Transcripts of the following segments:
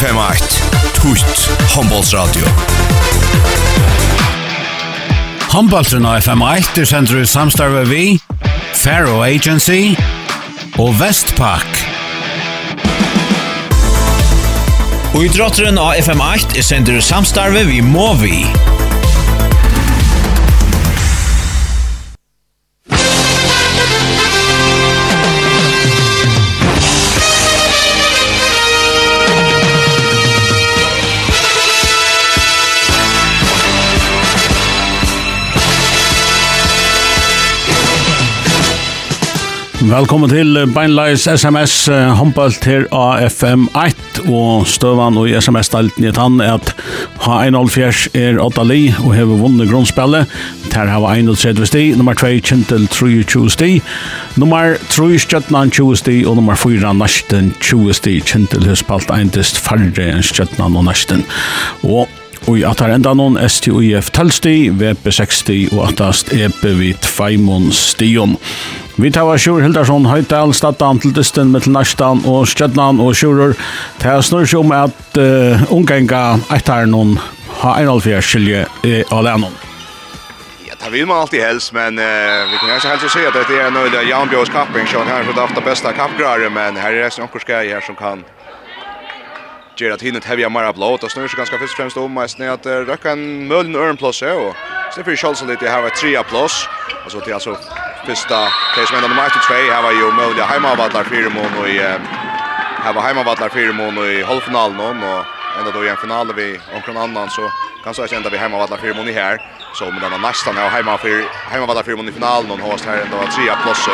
951 Tutt Hombolsradio Håndbollsen av FM1 er sender i samstarve vi Faro Agency og Vestpak. Og i drotteren av FM8 er sender i samstarve vi Movi Velkommen til Beinleis SMS håndbalt her av FM1 og støvan og i SMS-stelten i tann er at H1.4 er 8 li og hever vunnet grunnspillet. Ter hava 1.30 sti, nummer 2 kjentel 23 sti nummer 3 skjøtnan 20 sti og nummer 4 Nashten 20 sti. Kjentel har spalt 1 Færre enn skjøtnan og Nashten og Og i atar enda noen STUIF talsti, VP60 og atast EP vid Feimon Stion. Vi tar Sjur Hildarsson, Høytal, Staddan, til Dysten, Mittelnarstan og Stjødnan og Sjurur. Det er snurr som at uh, ungenga etter noen har en alfjær skilje i Alenon. Ja, det vill man alltid helst, men uh, vi kan kanske helst se att det är en nöjd Jan Björns kapping, så han här så det bästa kappgrare, men här är det också en här som kan gör at hinnet heviga mera og snur seg ganske først og fremst om mest uh, røkka en möln örn plus här och sen för Charles lite här var 3 plus och så till alltså första case med nummer 2 här var ju möjliga hemmavallar fire mån og i här var hemmavallar fire mån i halvfinalen og enda då i en finale vi omkring annan så kan så ända vi hemmavallar fyra mån i här så med den nästan här hemma för hemmavallar fyra mån i finalen och host här ändå 3 plus så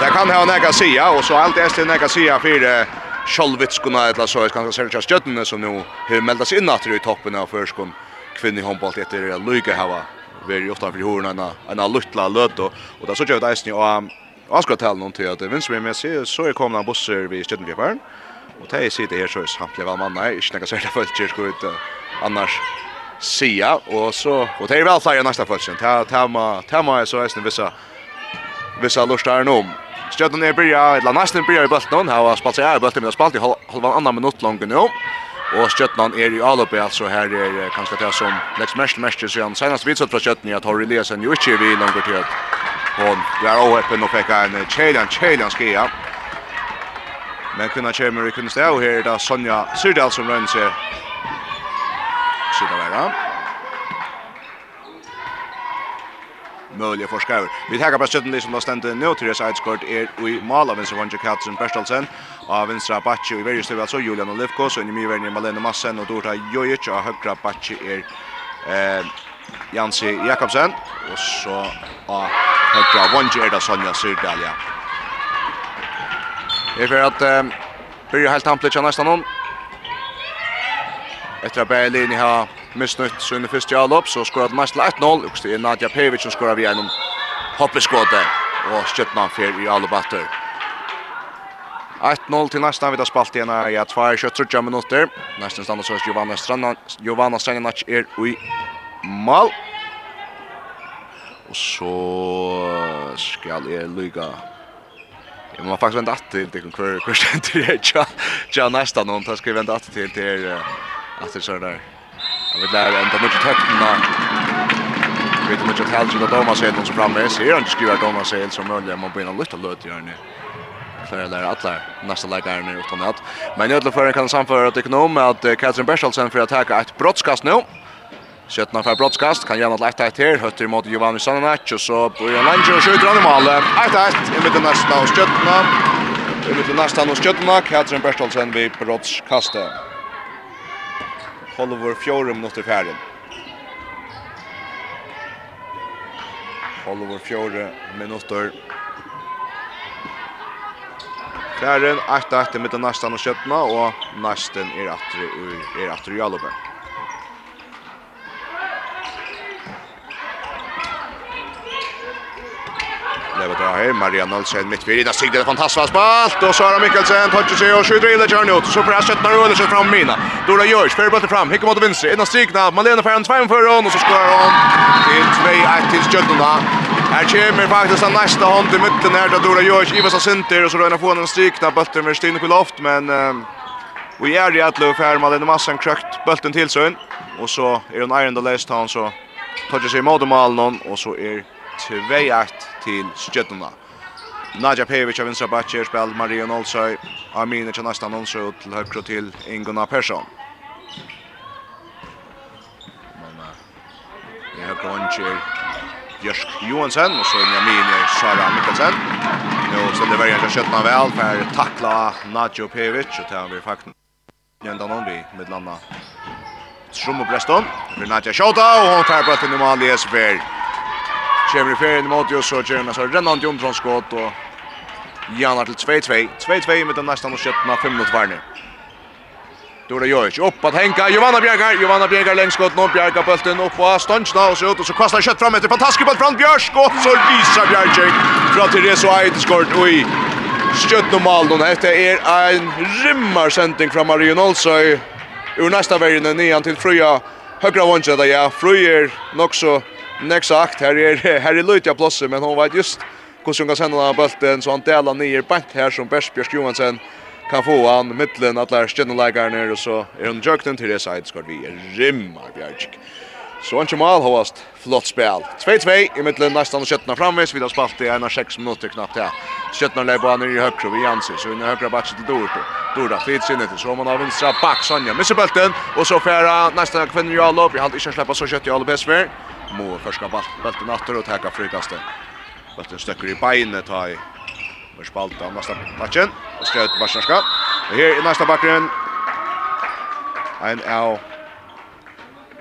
det kan ha näka sia och så allt är det näka sia för Scholvitskuna eller så ska Sergio Stjöttene som nu har meldat sig in att i toppen av förskon kvinnor i handboll heter Luka Hava very ofta för hur en en lutla löt och och där så gör det isen och jag ska tala någon till att vinst vi med sig så är komna bussar vid Stjöttenbjörn och det sitter här så är samtliga var mannar inte några särskilda följtjer ska ut annars sia och så och det är väl flyga nästa följtjen ta ta ma ta ma så är det vissa vissa lustar om Stjøtten er byrja, eller nesten byrja i bøltene, her har spalt seg her i bøltene, men har spalt i halv annan minutt langt nå. Og Stjøtten er i aløpet, altså her er kanskje det som leggs mest mest til siden. Senest vidsatt fra Stjøtten er at Horri Lesen jo ikke er vi langt til at hun er overheppen og fikk en kjelian, kjelian skia. Men kvinna kommer i kunstnæv her, da Sonja Syrdal som rønner seg. Sida vera. da. möjliga forskare. Vi tar på stötten som har ständt nu till det sideskort är i mål av vänster vanger Katsen Bertelsen av vänstra Bacci och i värre stöv alltså Julian Olivko så i myrvärden Malena Massen och Dorta Jojic och högra Bacci är eh, Jansi Jakobsen och så av högra vanger är det Sonja Syrdal ja. Det är för att eh, börja helt hampligt nästan någon. Efter att Berlin har missnøtt under første Jalop, så skorar til 1-0, og det er Nadja Pevic som skorar vi gjennom hoppeskåte, og skjøttna fer i alle batter. 1-0 til nästan vid spalt igjen er i 2-23 minutter. Nesten stannar så Giovanna Strana, Giovanna Stranganac er i mal. Og så skal jeg lyga Jeg må faktisk vente att til, det kvar kvar ständer det. Ja, nästan någon tar ska vänta att till det att det så där. Jag vill lära ända mycket tökna. Jag vet mycket helt som att Thomas är någon som framme. Ser han inte skruvar Thomas är som möjligt. Man börjar lyfta löt i hörni. Klarar lära alla nästa läkare nu utan att. Men jag tror kan samföra att ekonom att Katrin Berschelsen för att ta ett brottskast nu. Sjötna för brottskast kan gärna lätta ett här hötter mot Giovanni Sananac och så Brian Lange och skjuter han i mål. 1-1 i mitten nästa och Sjötna. I mitten nästa och Sjötna Katrin Berschelsen vid brottskastet håller vår fjärde minuter färdig. Håller vår fjärde minuter Færen, 8-8 mittan næstan og skjøttena, og næstan er atri ur, er atri i alubben. Ja, här Maria Nolsen mitt vid. Där sigde det fantastiskt spalt och Sara Mikkelsen tar sig och skjuter in det journey ut. Så för att sätta rullar sig fram mina. Dora Görs för bort fram. Hickar mot vänster. Innan stigna Malena Färn två för hon och så skorar hon till 2-1 till Stjärnorna. Här kommer faktiskt den nästa hand i mitten här där Dora Görs Ivas och Center och så röna få en stigna bollen med Stine på loft men vi är i att löfa här Malena Massan krökt bulten till sig och så är hon ärende läst han så tar sig mot mål någon och så är 2-1 til Stjøtnuna. Nadja Pejevic av vinstra Batcher spil Maria Nolsøy, Armine til nästan Nolsøy til høyre til Inguna Persson. Men i høyre håndkjer Bjørsk Johansen, og så inn Armine Sara Mikkelsen. Nå stender vergen til Stjøtna vel, per takla Nadja Pejevic, og til han blir fakten. Gjendan om vi med landa Strum och Breston, for Nadja Shota och hon tar brøtten i Mali Esberg. Kjemmer i ferien mot oss og kjemmer så rennant Jondron skott og Janar til 2-2. 2-2 med den nästan och skötna 5 minuter var nu. Då det upp att Henka Johanna Bjärgar Johanna Bjärgar längs skott någon Bjärgar bulten upp på Stanchna och så ut och så kastar kött fram efter fantastisk boll från Björsk och så Lisa Bjergar från till det så ett skott oj. Skott mål då efter är en rimmar sending från Marion Olsøy. Ur nästa värjen ner till Fröja. Högra vånge där ja, Fröjer också Näck sagt, här är här är Lutja Plosse, men hon vet just hur ska kan sända den bollen så han delar ner bant här som Bersbjörk Johansson kan få han mittlen att lära känna lägaren och så är hon jökten till det side ska vi rimma Björk. Så han kommer hållast flott spel. 2-2 i mitten nästan och köttna framvis vid spalt i ena 6 minuter knappt här. Köttna lägger ner i högra vi anser, så i högra backen till Dorto. Dorda flit in det så man har vänstra back Sonja missar bollen och så fära nästan kvinner i all upp. Jag har inte släppa så kött i all bäst för. Mo förska bulten åter och täcka frikastet. Bulten stöcker i beinet ta i. Och spalta nästa matchen. Och stöd Barsarska. Och här i nästa backen. En av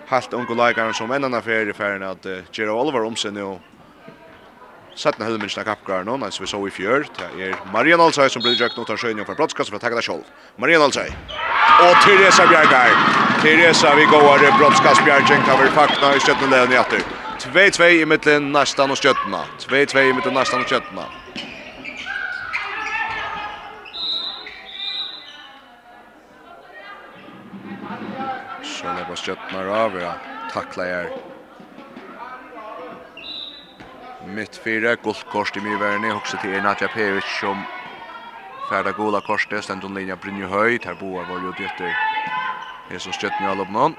halt ungu leikaren som enn annan fyrir i færin at uh, Gero Oliver om sig nu Sætna helminnsna kappgaren hon, som vi så i fjør, det är Marian Alsay som blir djøkt notar sjøen för fra brottskast för att takke det själv. Marian Alsay. Og Theresa Bjergar. Teresa vi går brottskastbjärgen kan vi fakna i stötten där i åter. 2-2 i mitten nästan och stötterna. 2-2 i mitten nästan och stötterna. Så när var sköttna över Tackla er. Mitt fyra guldkort i Myverni också till Natja Pevic som färda gula korset, ständ om linja Brynju Höjd. Här boar var ju det Her som stjøtten i alloppnån.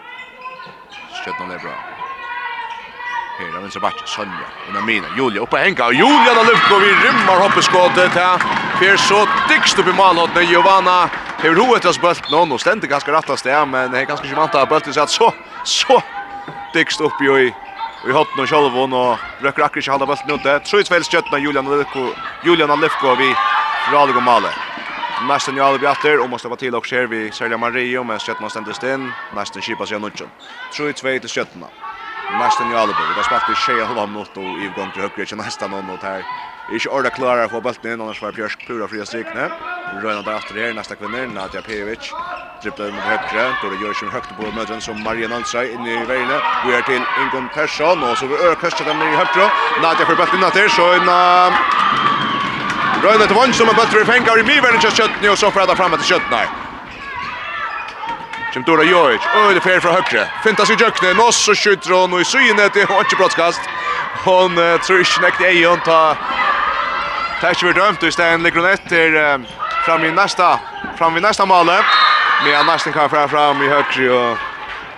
Stjøtten er bra. Her er venstre bakke, Sonja, under mina, Julia, oppe henga, og Julia da luft går vi rymmer hoppeskåte til Fjer så dykst opp i malhåttene, Giovanna. Hever hoet til oss bølt nå, og stendte ganske rett det, men det er ganske ikke vant av bølt, så, så, så dykst opp i, Vi har hottene og kjolvån, og røkker akkurat ikke halda bølt nå, det tror jeg tveil stjøtten av Julian Lefko, Julian Lefko, vi fra alle går malet. Nästan Jarl Bjatter och måste vara till och ser vi Sergio Mario med men Stjärnorna ständer in. Nästan skipas jag nutchen. 3-2 till Stjärnorna. Nästan Jarl Bjatter. Det spelar till Shea Holm något och i gång till högre nästan något här. Ikke ordet klarer å få bulten inn, annars var Bjørsk pura fria strikene. Røyna der after her, neste kvinner, Nadia Pejovic. Drippler mot høyre, Dore Gjørsson høyre på mødren som Marian Ansai inne i veiene. Vi er til Ingon Persson, og så vi øker køstet dem i høyre. Nadia får bulten natter, så en... Røyne til vann som en bøtter i fengar i miveren til kjøttene, og så får han fremme til kjøttene. Kjem Dora Jojic, øyne fer fra høyre. Fintas i jøkne, nås og skytter hon, og i syne til hon brottskast. Hon uh, tror ikke nekt i egen, ta... Ta ikke vi dømt, og i ligger hon etter fram i nästa, fram i nästa male. Men nästan kan fram fram i högre och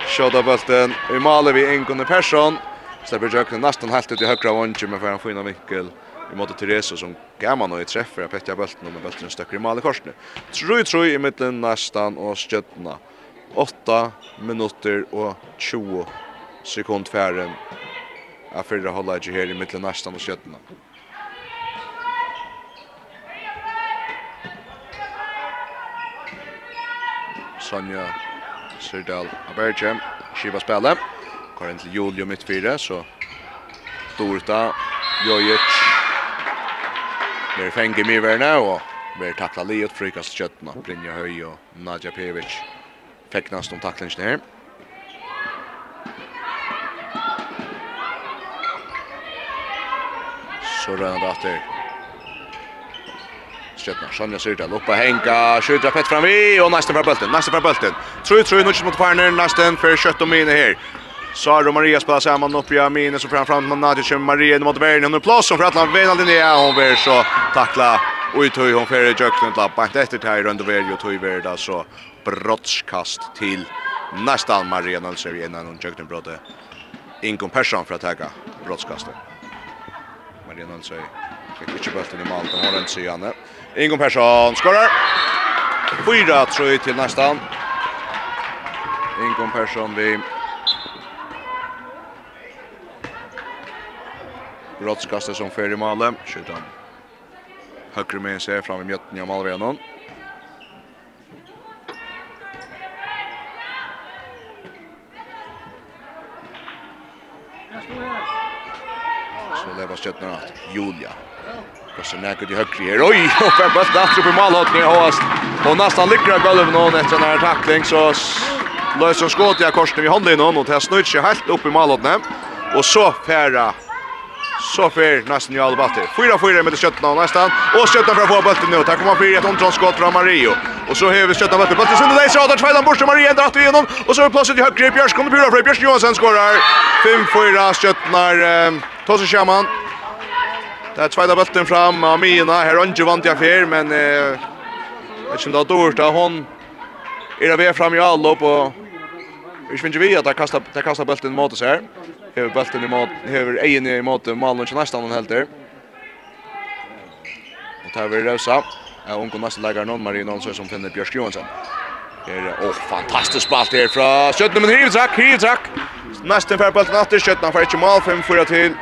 skjuta bulten i male vi Ingon Persson. Släpper jökne nästan helt ut i högra vången, men får en fina vinkel i mot Therese som gammal og i treffer av Petja Bølten og med Bølten støkker i Mali Korsne. Troi, troi i mitten nästan og skjøttena. 8 minutter og 20 sekund færen av fyrre holda ikke her i mitten nästan og skjøttena. Sonja Sirdal Aberge, skiva spela. Kvar til Julio mitt fire, så Dorta, Jojic, blir fengt med vær nå og blir takla Liot, ut frikast kjøttna Brynja Høy og Nadja Pevic fikk nesten om taklingen her så rønner det atter Skjøtna, Sonja Syrta, Loppa Henka, Skjøtra Pett fram vi, och nästan för bulten, nesten för Bølten. Tru, tru, nu mot Farner, nästan för kött och mine här. Sara Maria spelar samman upp i Amine så fram fram med Nadja och Maria mot Bergen. Hon är plats som för att han vinner den är hon vill så tackla och i tog hon för Jöklen lapp. Bant efter tar runt över och tog över så brottskast till nästan Maria Nilsson innan hon Jöklen brottet Inkom Persson för att ta brottskastet. Maria Nilsson fick inte bulten i mål. Hon har inte sig Inkom Persson skorar. 4-3 till nästan. Inkom Persson vi Brottskastet som fer i målet. Skjuter han högre med sig fram i mjötten i målvägen. Så lever stjøttene at Julia. Koster nækket i högre här. Oj, och för bara att upp i malhåttning av oss. Och nästan lyckra av gulvet efter den här tackling så löser løser skått jeg korsene i någon och det snøyt sig helt upp i malhåttning. Och så färra Så fer nästan ju alla batter. 4-4 med Skötna nästan. Och Skötna för att få bollen nu. Tack kommer fyra ett omtrådskott från Mario. Och så har vi Skötna bollen. Bollen sönder där så där tvåan bort Mario drar till igenom. Och så är plötsligt i högre Björk kommer pura för Björk Johansson skorar. 5-4 eh, Tosse Schaman. Det är tvåan bollen fram av Mina. Här har inte vant jag för men eh Jag kände att då hon är där fram i allop och Vi finner vi att det kastar, det kastar bulten mot oss här. Hever bulten i mat, hever egen i mat, malen ikke nesten noen helter. Og tar vi Rausa. Og unge nesten leger noen Marie Nånsø som finner Bjørsk Johansson. Her, er, åh, fantastisk spalt her fra Kjøttene, men hivtrakk, hivtrakk. Nesten fer bulten atter, Kjøttene får ikke mal, 5-4 til.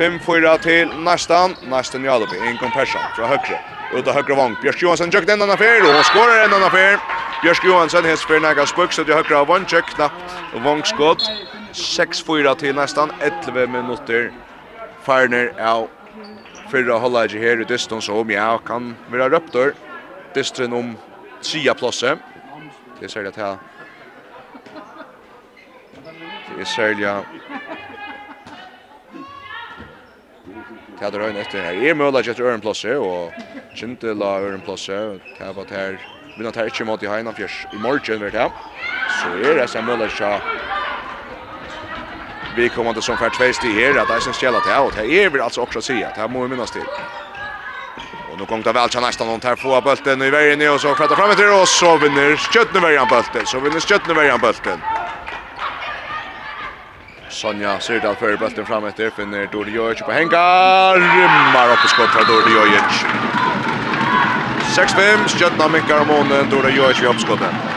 5-4 til nesten, nesten Jalopi, Inkom Persson fra høyre. Ut av høyre vang, Bjørsk Johansson tjøkt en annen fer, og hun skårer en annen fer. Bjørsk Johansson hets fer nægget spøkset i høyre av vang, tjøkt knapt vangskott. 6-4 til nästan 11 minuter. Farner av fyrra hållaget här i distans om ja, kan være røptor distren om tria plasse det er særlig at her det er særlig at Det är möjligt att göra en møla och inte la göra en ørenplasse. Det var här. Vi har inte måte i hajna fjärs I morgen, vet jeg. Så är det som møla etter vi kommer som för två steg här att det är sen stället här och är vi alltså också se att här måste minnas till. Och nu kommer det väl chans nästan någon här få bulten i vägen ner och så flyttar fram till och så vinner Skjötne vägen bulten så vinner Skjötne vägen bulten. Sonja ser det för bulten fram efter finner Dori Jojic på hänga rymmar upp i skott från Dori Jojic. 6-5, Skjötna minkar om månen, Dora Jojic vid uppskottet.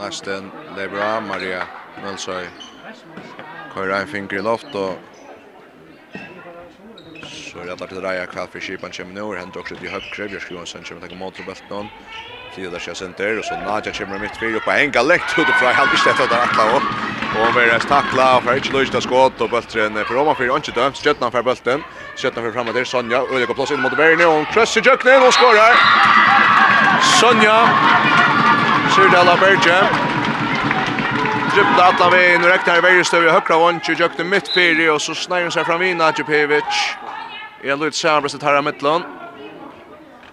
Nasten Lebra, Maria Mølsøy kører en finger i loft og så er det allar til Raja kvall for Kipan kommer nå, hender også til Høpkre, Bjørsk Johansson kommer til på nå, Tida der kjører senter, og så Nadja kommer midt fyrir oppe, henga lengt ut fra, halv ikke etter der atla og og vi er stakla, og for ikke løst av skått, og bøltren for Roman fyrir, ikke dømt, Stjøtna for bølten, Stjøtna for fremme til Sonja, Ødega plass inn mot Verne, og hun krøsser jøknen og skårer! Sonja. Syrdala Berge. Dribbla alla veien, rektar i verje støv i høkra vantje, jøkne mitt fyri, og så sneier hon seg fram i Nadjepevic. En lyd här i mittlån.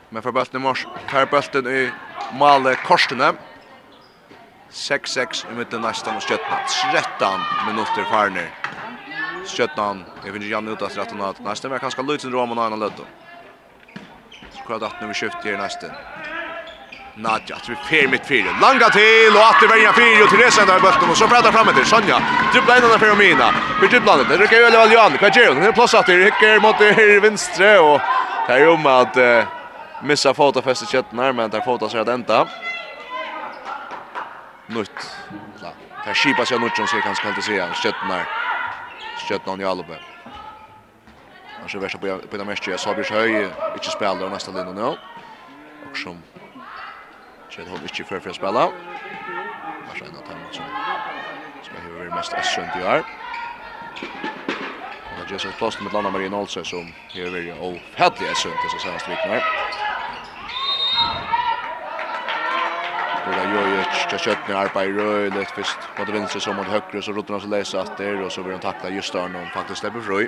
Men för bulten i mors, här bulten i Male Korstene. 6-6 i midten nästan och Skjøtna. 13 minuter farner. Skjøtna, jag finner Janne ut av 13 Nästan var kanskje lyd sin rom og noen løtto. Så kvar 18 vi skift her nästan. Nadja, att vi fyr mitt fyra. Langa till och att det värja fyra och Therese ändrar bulten och så fräddar fram till Sonja. Dribbla in den för Mina. Vi dribblar den. Det rycker ju över Valjan. Vad gör hon? Hon plossar till Hicker mot vänstre och tar om att uh, missa foten fäste kötten här men tar foten så att ända. Nutt. Klar. Tar skipa sig nutt som sig kanske inte se kötten här. Kötten i Albe. Och så värsta på på den matchen så blir höj. Inte spelar nästa linje nu. Och som Så hon inte för för spela. Vars en att han som ska ha varit mest essent i år. Och just att plåsta med Lana Marin Olsen som har varit ofärdlig essent så senaste veckorna. Ola Jojic, där köttne arpa i röjlet först det vänster som mot högre så rotarna så läser att det och så vill han tackla just där någon faktiskt släpper fri.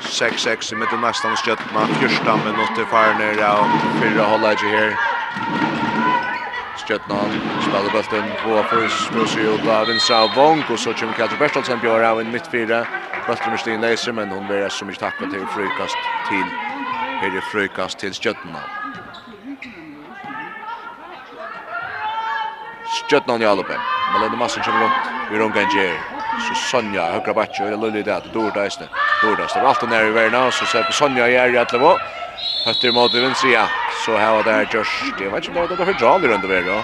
6-6 i mitten nästan i skjøttene. Fyrsta minutter far ner og fyra holder här. Stjøtnan spiller bulten på først og så ut av vinstra av Vong og så kommer Katja Bertelsen Bjør av en midtfire bulten med Stine Leiser men hun blir så ikke takket til frukast til høyre frukast til Stjøtnan Stjøtnan i Alupe Malene Massen kommer rundt vi runga en gjer så Sonja høyre bakke og det lullig det at Dorda Eisne Dorda står alt og nere i verna så ser på Sonja i er i Atlevo Høtter mot venstre, så her var det Josh. Det var ikke bare det var for Jali rundt over da.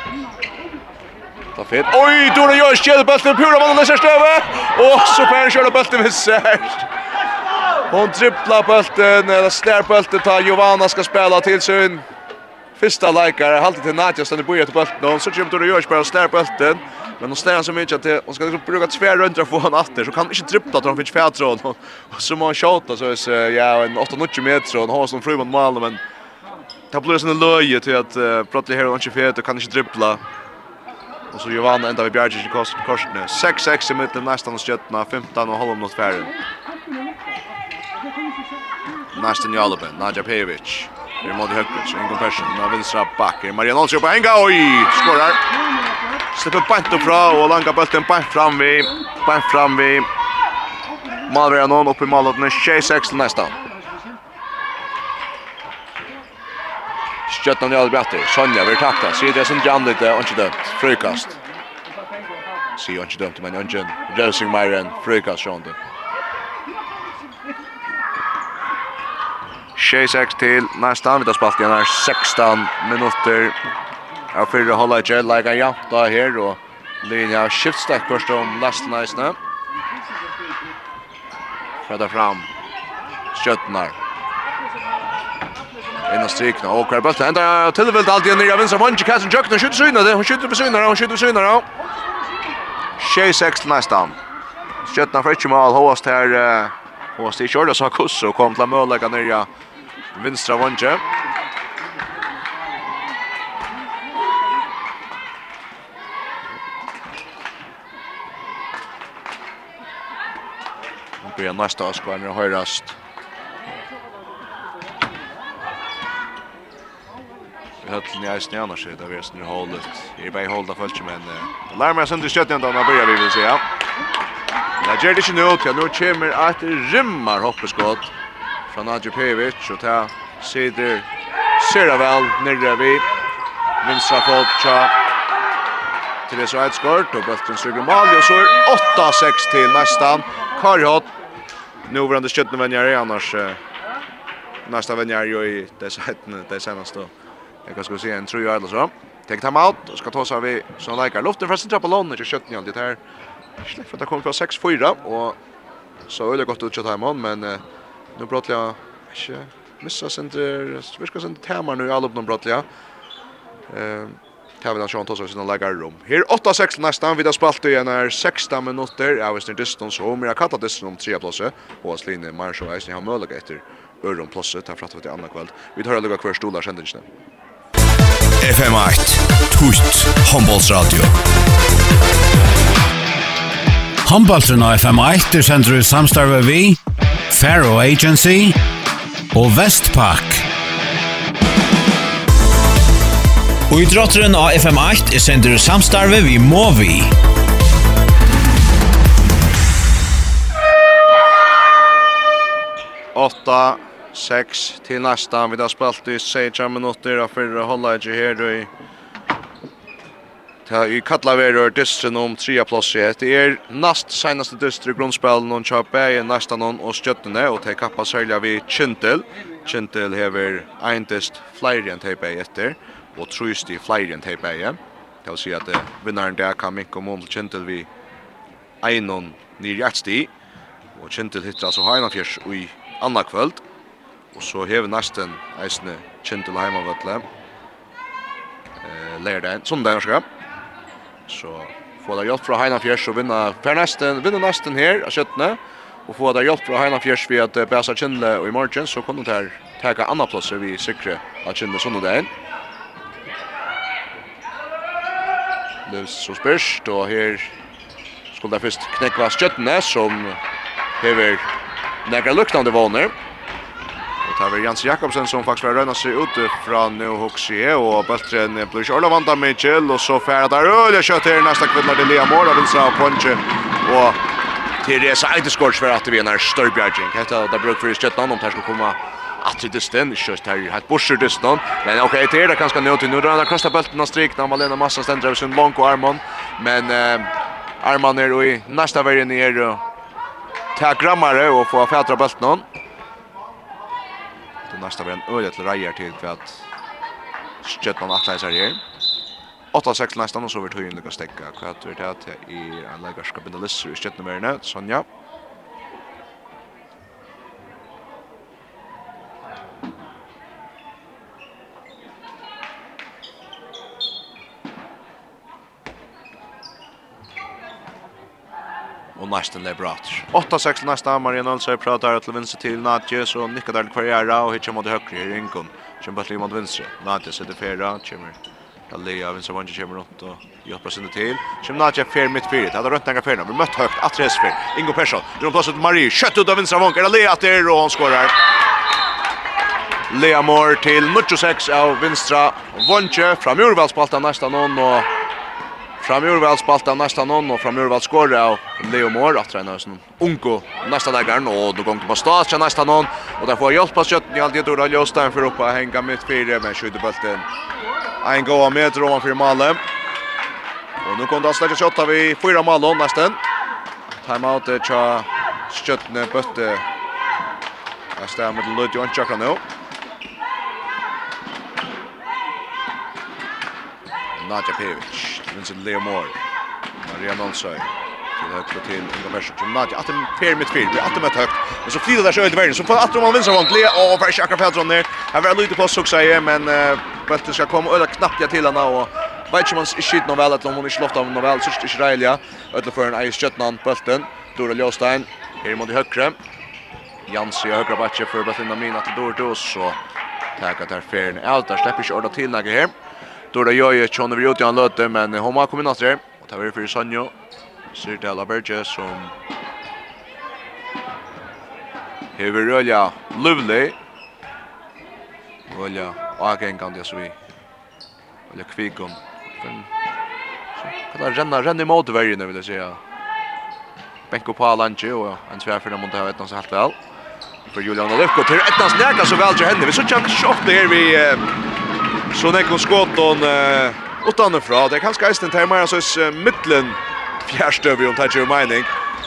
Ta fet. Oj, Dora Josh kjeder bøtten, pura vann og støve. Og så får han kjøre bøtten med seg. Hon trippla bøtten, eller slær bøtten, ta Giovanna skal spela til sin. Fyrsta leikare, halte til Nadja, stannar boja til bøtten, og så kommer Dora Josh bare og slær bøtten. Men hon ställer så mycket att hon ska liksom bruka tvär runt och få han åter så kan han inte dribbla att han fick fjärtråd och så man skjuta så så ja en 8-9 meter och han har sån fru mot mål men det blir sån löje till att plötsligt här och inte og kan inte dribbla. Och så Jovan ända vid Bjergis i korsene. 6-6 i mitten nästan och skötna 15 och halvom mot färden. Nästan Jalebe, Nadja Pejovic. Det är mot högt, så ingen person. Nu har vänstra backen. Mariano Alsjöpa, en gång! Skorar! Slipper bant upp fra och langa bulten bant fram vi. Bant fram vi. Malvera någon upp i målet med 6-6 till nästa. Stjöttan i Albratti. Sonja vill takta. Ser det som Jan lite och inte dömt. Frukast. Ser inte dömt men Jan. Rosing Myren. Frukast Sjönde. 6-6 till nästa. Vi tar spalt igen här. 16 minuter. Jeg fyrir holder ikke like en jant da her, og linja skiftstakk först om lastneisene. Fredda fram skjøttene. Inna strikna, og hver bøtta enda tilvilt alt igjen nirja vinstra vånge Kassin Jøkken, hun skytter synare, hun på synare, hun skjuter på synare. 6-6 til neistan. Skjøttene for ikke mal, hovast her, hovast i kjørda så kuss, og kom til å ner nirja vinstra vann, börja nästa avskvarna och höjrast. Vi har till näst ni annars det vi snur hålet. Vi bara hålla fullt men det lär mig sen du skjuter ändå när börjar vi vill säga. Ja. Det gör det ju nu till nu kommer att rymmar hoppeskott från Adjepevic och ta sitter Seravel nere vi vinstra fot tja Therese Eidsgård och Bøtten Søgermal og så er 8-6 til nästan Karjot nu var det jag är annars nästa vänjer ju i det sätten det senaste jag kan ska se en tror jag eller så. Tek time out och ska ta sig vi som likar luften förresten trappa lån i skötna det här. Släpp för att komma på 6-4 och så öle gott ut time on men nu brottliga jag missa center viskar center tema nu i alla uppnå brottliga ehm tar vi den sjön tossar sina lägger rum. Här 8-6 nästan vid spalt igen är 16 minuter. Jag visste distans så men jag kallar det om 3 platser och att linje Marshall Eisen har möjlighet efter Örron platser tar framåt till andra kväll. Vi tar lägga kvar stolar sändningen. FM8 Tut Handbollsradio. Handbollsen av FM8 er sänder i samstarve vi Faro Agency och Vestpak. Idrotteren av FM8 er sender samstarve vi må vi. Åtta, sex til nästa. Vi har spalt i 16 minutter av fyrre holdet her i Ta i kalla verur dystren om trea plossi. Det er nast seinaste dystre grunnspelen og tja bæg næsta hon og stjøttene og te kappa særlig vi Kintel. Kintel hever ein dyst flere enn te bæg etter og trúst de flere enn til begge. Det vil si at uh, vinnaren der kan minke om til Kjentil vi einon nir hjertsti, og Kjentil hittar altså Heinafjers i anna kvöld, og så hever nesten eisne Kjentil heimavøtle, eh, lærdagen, sundagen, skal Så få der hjelp fra Heinafjers og vinna per nesten, vinna nesten her av kjøttene, og få der frá fra Heinafjers ved at Bæsa Kjentle og i morgen, så kunne der teka anna plasser vi sikre av Kjentle sundagen, blev så spørst, og här skulle det först knekva skjøttene, som hever nekra luktande våner. Och det var Jens Jakobsen som faktiskt var röna sig ut från nu Huxie och Böltren blir inte ikke orlavanda Mitchell, och så færa där öliga kött här nästa næsta kvinnar til Lea Mora, Vilsa og Ponche, og Therese Eideskårds for at vi er nær Størbjergjeng. Hette det bruk for i skjøttene om det ska komma att det stän kört här ett borser det stan men okej det är det kanske nu till nu då han kastar bollen och strik när Malena Massa ständer över sin långa armon men eh, armon är då i nästa vägen ner och ta grammare och få fätra bulten Det nästa vägen öde till Rajer till för att Stjøtnan atleisar her. 8-6 nästan och så vart höjden lyckas stekka. Kvart vart det at jeg er en leikarskap i Lissu i Stjøtnumerne, Sonja. og nästan det bra. 8-6 nästa Marian Olsson pratar til vänster til Nadje så nikka der Kvarjara og hittar mot høyre i ringen. Kjem bare mot vänster. Nadje sitter färra, kjemmer Allia vinner som vanligt kommer runt och hjälper sin till. Kommer Nadje fär mitt det hadde runt enga färna. Vi mött högt att resfär. Ingo Persson. Drar plass ut Marie. kjøtt ut av vänstra vinkeln. Allia att det og han skårer. Lea Moore til 96 av vinstra Vonche fra Urvalspaltan nästa någon och Framjur väl spalt av nästa någon och framjur väl skåra av Leo Moore att träna oss Unko nästa dagar och då går det på start sen nästa någon och där får hjälp på köttet i allt det då Jostein för upp att hänga mitt fyra med skjuter bollen. En goa meter ovanför målet. Och nu kommer det att skjuta vi fyra mål och Time out är tja sköttne bötte. Nästa med Lloyd Johnson nu. Nadja Pevic, Vincent Leo Moore, Maria Nonsøy, til høyt og til Inga Persson, til Nadja, at den per mitt fyr, blir at den møtt høyt, men så flyter det seg øyne verden, så får at den man vinser vant, Leo, og ikke akkurat Fjaltron der, her var lydig på Suksei, men uh, Bøtte skal komme, og det knappt jeg til henne, og vet ikke om han skyter noe vel, eller om hun ikke lovte av noe vel, så er det ikke reilig, øyde for en eier skjøttene, Bøtten, Dora Ljåstein, her mot i høyre, Jansi og høyre bakke for Bøtten Amina til Dora Dås, og Tack att det är färden. Allt där släpper sig ordet till några här. Då det Dora Joje tjón över ut i han löte men hon har kommit någonstans och tar vi för Sanjo. Ser till alla Berge som Hever Rölja Lovely. Rölja Agen kan det så vi. Eller Kvigon. Kan det renna renna i mot vägen vill jag säga. Benko på Lange och en tvärförna mot det här vet någon så helt väl. För Julian Olivko till ettans näka så väl till henne. Vi såg ju ofta här vi Så nek mot skåton eh, utanifrån. Det är kanske eisen tema så är mittlen fjärrstöver om Tajir Mining.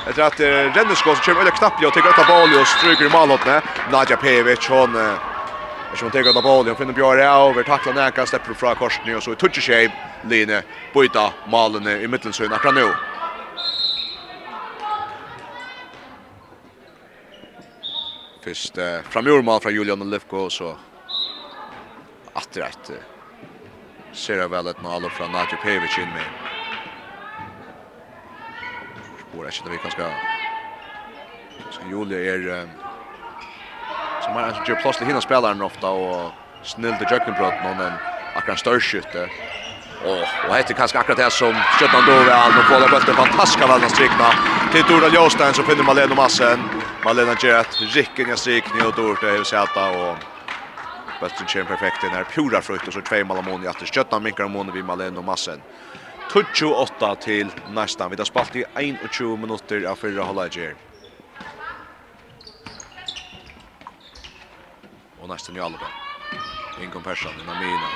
Etter at eh, Rennesko som kommer øyla knapp og teker etter bali og stryker i malhåttene. Nadja Pevic, hon Jag tror teker etter bali og finner Bjarre over, takla neka, stepper fra korsen og så i touch shape line byta malene i mittelsøyn akkurat nu. Fyrst eh, framjormal fra Julian Lefko så atter rätt ser väl ett mål från Nadja Pevic in med. Spår är vi kan ska så Julia är som har alltså just plötsligt hinna spelaren ofta och snillt till Jökkenbrott någon en akkurat störskytte. Och och heter kanske akkurat det som sköttan då väl all får det bulten fantastiska väl den strikna till Dora Jostein så finner Malena Massen. Malena Jet, Ricken jag strikning och Dora det är sätta och Bästen kjem perfekt inn her. pura frukt og så två mål amoni att stötta Mikael Amoni vi Malen och Massen. 28 till nästan. Vi har spalt i 21 minutter av förra halvleken. Och næstan i alla Ingon Persson, Namina,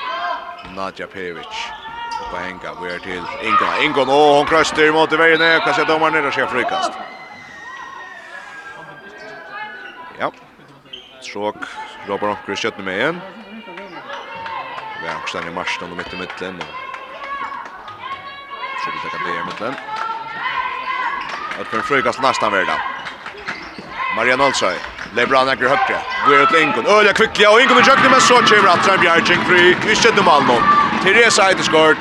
Nadja Pevic. På henga, vi er till Ingon. Ingon, åh, hon krøster mot i veien. Jag ser se domaren ner och frikast. Ja, Stråk Robert Onker skjøttene med igjen. Vi har Onkerstein i marsjen og midt i midtlen. vi til det i midtlen. Og for en frøykast nesten verda. Marian Olsøy. Lebran Eker høyre. Vi Går ut Lincoln. Ølja kvikkja og Ingun i kjøkken, med så kjøver at Trem Bjergjeng fri. Vi skjøtter med Almon. Therese Eideskort.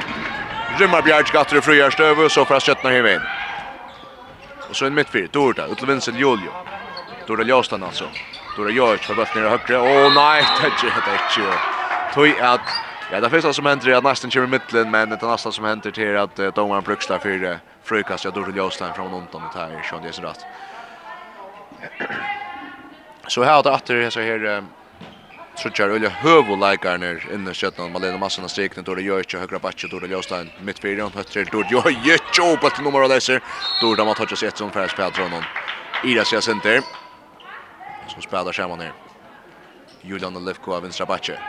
Rymmar Bjergjeng atter i frøyar støve. så fra han skjøttene hjemme inn. Og så en midtfyr, Dorda, utlvinsen Julio. Dorda Ljåstan altså. Då det gör för bollen ner högre. Åh nej, det är inte. Tui att Ja, det första som händer är att nästan kör i mitten, men det nästa som händer till att uh, domaren brukslar för frukast. Jag tror Joslan från Onton och tar Sean det rätt. Så här åter åter så här så kör Ulla Hövo likar ner inne skötten Malena Massan har strikt då det gör inte högra backen då det Jostein mitt fyra och hötter då jag gör ju på nummer och läser då de har tagit sig ett som färs på honom. Ida ser center som spelar samman här. Julian Lefko av vänstra backe.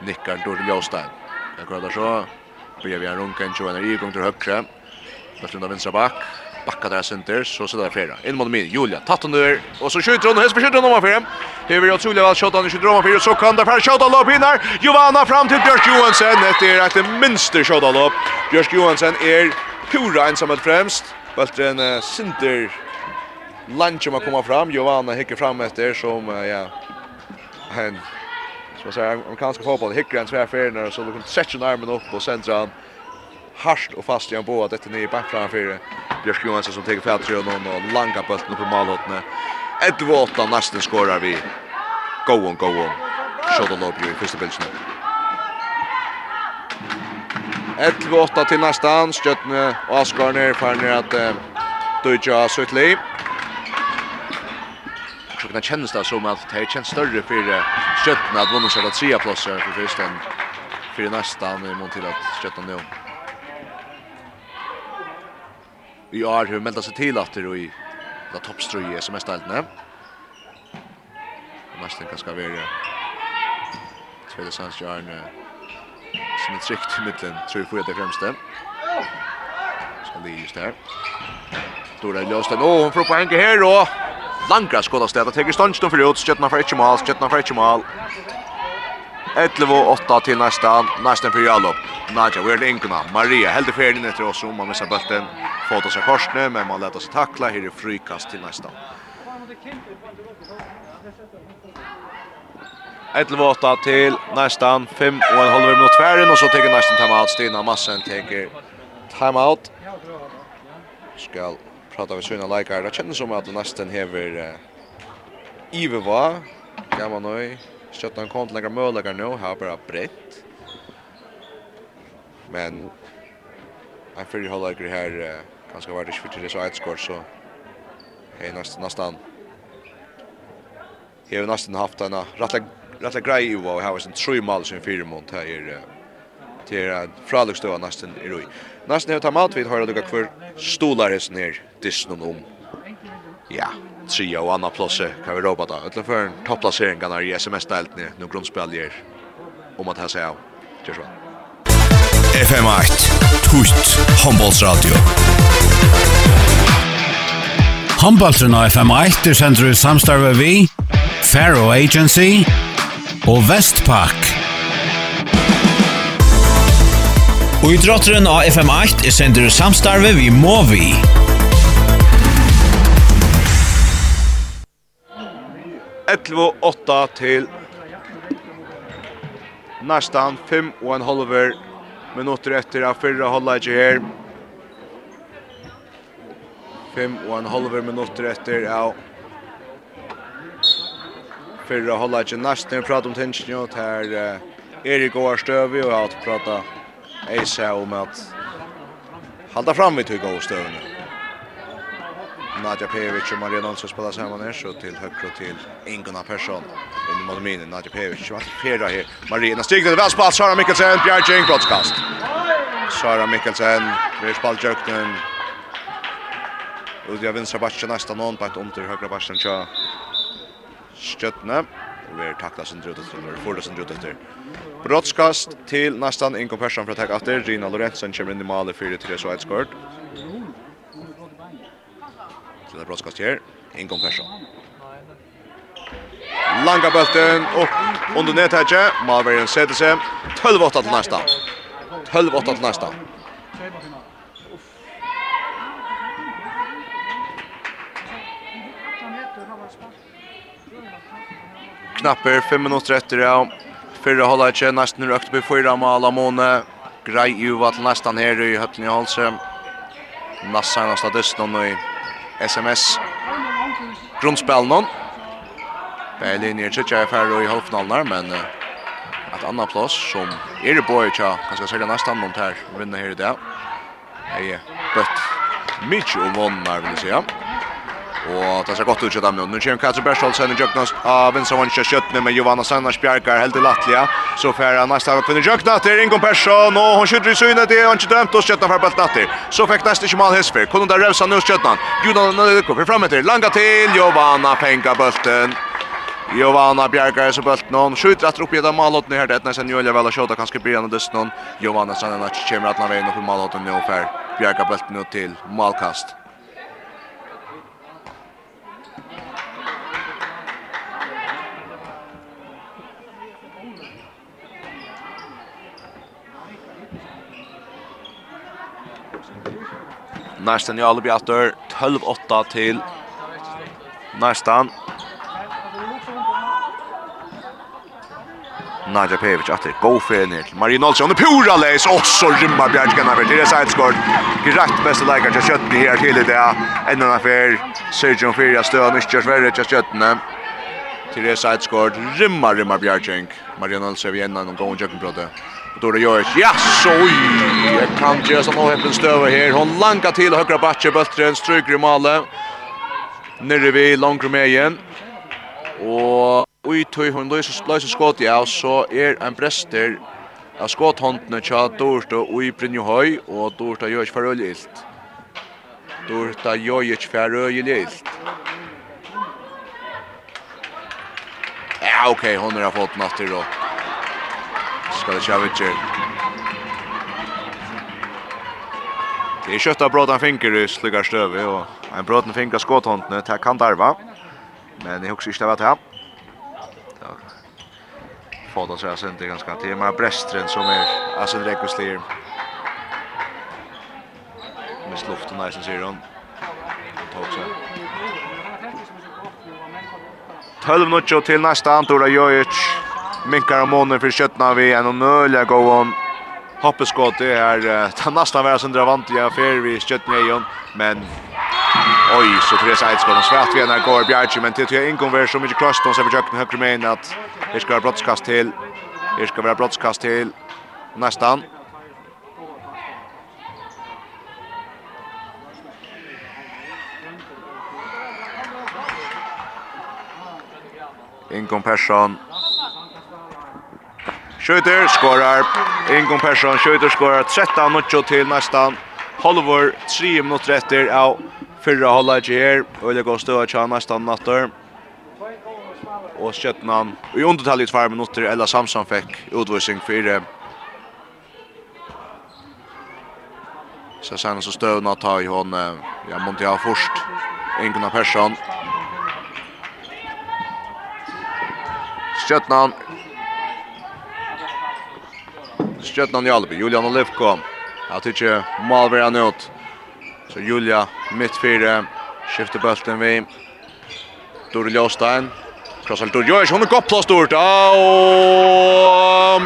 Nickar Dor Ljåstein. Jag kollar så. Börjar vi en runka en tjoen i gång till högre. Löfter under vänstra back. Backa där center så så där flera. In mot min Julia tatt hon där och så skjuter hon häst skjuter hon om ovanför. Det vi otroliga väl skjuter hon skjuter om ovanför så kan där för skjuta lopp in där. Giovanna fram till Björk Johansson. Det är ett minster skjuta lopp. Björk Johansson är pura ensam främst. Bulten uh, Sinter lunch om att komma fram. Johanna hickar fram efter som, uh, ja, en, som man säger, amerikanska fotboll. Hickar en tvärfärgare så då kan sätta armen upp och centrar han harst och fast i en båt efter ner back framför Björk Johansson som tar fel tror någon och langa bollen upp på målhotne. 1-8 nästan skorar vi. Go on, go on. Shot on up i första bilden. 11-8 till nästan. Stjøtne och Asgar för ner att at Dujja Suttli så kan kännas det som att det känns större för Stjärnorna att vinna själva trea platser för första för nästa med mån till att Stjärnorna nu. Vi har hur meldat sig till att det i la toppströje som er steltene. Nesten kan skal være Tvede Sandsjørn som är trygt i mitten, tror jeg får det främste. Ska det just her. Dora Ljøsten, åh, hon får poeng här då! Langra skådastet. Teger Ståndstånd för ut. Skjötna för ett mål. Skjötna för ett mål. 11-8 till nästan, nästan för Jalop. Nadja, vi är det. Maria helder färden efter oss. Om man missar bulten. Fåta sig korsne. Men man lättar sig tackla. Här är frikast till nästan. 11-8 till nästan 5 och en halv minut färden och så tar nästan timeout. Stina Massen tar timeout. Skall prata med såna likar. Det känns som att nästan häver Ive var. Ja man nu sköt han kom lägga möjliga nu här bara brett. Men jag för hålla det här ganska vart det för till så ett skott så är nästan nästan Jag har nästan haft en rättla rättla grej ju och har en tre mål sen fyra mål här är till en fralukstøva nästan i roi. Nästan har tamat vid har lukka kvar stolar här ner disnon om ja, tre og anna plåse kan vi råpa da. Utan for en topplacering kan i sms-delt nu, nu grundspeljer om att här av. Tjörs vel. FM8, Tutt, Håndbollsradio. Håndbollsen og FM8 er sendt ut samstarve vi, Faro Agency og Vestpak. Og i drotteren av FM8 er sendt ut samstarve vi Movi. Movi. 11-8 til nästan 5 och en halver minuter efter av förra halvleik här. 5 och en halver minuter efter av fyrre halvleik nesten vi prater om tinsen här her Erik går Arstøvi och jeg har pratet Eisa om att hålla fram vi tog av støvene. Nadja Pevic och Maria Nonsson spelar samman här så till höger och till Ingona Persson. In i Malmöne Nadja Pevic vart fjärda här. Maria stiger det väl spalt Sara Mikkelsen Björking broadcast. Sara Mikkelsen vi spalt jökten. Och jag vinstra bara nästa någon på ett under högra backen tja. Stjötne. Vi är tackla sin drut efter, vi får det sin drut efter. Brottskast till nästan Ingo Persson för att ta efter. Gina Lorentzen kommer in i målet 4-3 så ett skort. Spelar brottskast här. Ingång Persson. Langa bulten upp under nättaget. Malverian sätter sig. 12-8 till nästa. 12-8 till nästa. Knapper 5 minutter etter ja. Fyrre holder ikke, nesten røkt på fyra med Alamone. Grei uva til nesten her i høttene i halsen. Nesten av statisten og i SMS grundspel någon. Berlin är tjocka i färre i halvfinalen men uh, ett annat plats som är det boy tja kanske säga nästan någon här vinner här idag. Hej. bött mycket om vann när vill säga. Ja. Og det ser godt ut i dem nå. Nå kommer Katrin Berstholtsen i Jøknas av Vinsavanska Köttne med Johanna Sannars Bjarkar helt i Lattlia. Så fer han neste av kvinnan Jøkna til Ingon Persson og hun skjøtter i synet. Det har inte dömt oss Köttna för bältet natter. Så neste ikke mal Hesfer. Kunne der revsa nå Köttna. Judan Nödeko för framme till. Langa till Giovanna Penka bulten. Giovanna Bjarkar så bulten. Hon skjuter att uppgeda Malot nu här. Det är nästan Julia väl och tjata kanske blir en dust någon. Johanna Sannars kommer att nå vägen upp i Malot nu och fär. Bjarkar bulten nu till Malkast. Næsten i alle bjatter. 12-8 til Næsten. Nadja Pevic atter go fair ner til Marie Nolsson og pura leis og så rymma Bjergskana over til side score. Grett beste leikar til kjøtt her til det. Enda en affær Sergio Feria støð og Mr. Sverre til kjøttene. Til side score rymma rymma Bjergskana. Marie Nolsson vi enda noen gang jakken brødde. Och Då det görs. Ja, så jag Kan göra som har stöver här. Hon lankar till högra backe bulten stryker i målet. Nere vi långt med igen. Och oj tog hon löser löser skott ja så är en brester av skotthånden tja Dorst og ui Brynjohøy, og Dorst og Jøj for øye ilt. Dorst og Jøj for øye ilt. Ja, ok, hon har fått natt til rått skal det Kjavic. Det er kjøtt av brådan finger i sluggar støve, og en finger finker skåthåndene til kan darva. Men jeg husker ikke det var til ham. Fått oss her sent i ganska till men Brestren som är Asen Rekoslir. Mist luften der, som sier hun. Hon tok seg. 12 minuter till nästa Antora Jöjer minkar om månen för köttna vi en och nölja gå om hoppeskott det är ta nästan vara sen dravantliga för vi köttna igen men oj så tre sides går de svärt vi när går Bjarke men till till inkom inkonvers så mycket klast så som försöker högre med att det ska vara brottskast till det ska vara brottskast till nästan Inkom Persson. Skjuter skorar. Ingon Persson skjuter skorar 13-0 till nästan halvår 3 minuter efter av förra hållet her. Och det går stöd till nesten natter. Och Sjötnan i undertall i tvær minutter, eller Samson fikk utvisning fire. Så sen så stövna ta i hon ja Montia först. Ingon Persson. Stjøtnan Stjøtnan Jalby, Julian Olivko. Jeg tror ikke mal vil han ut. Så Julia midt fire, skifter bølten vi. Dore Ljåstein, Krossar Dore Ljåstein, hun er godt plass stort. Og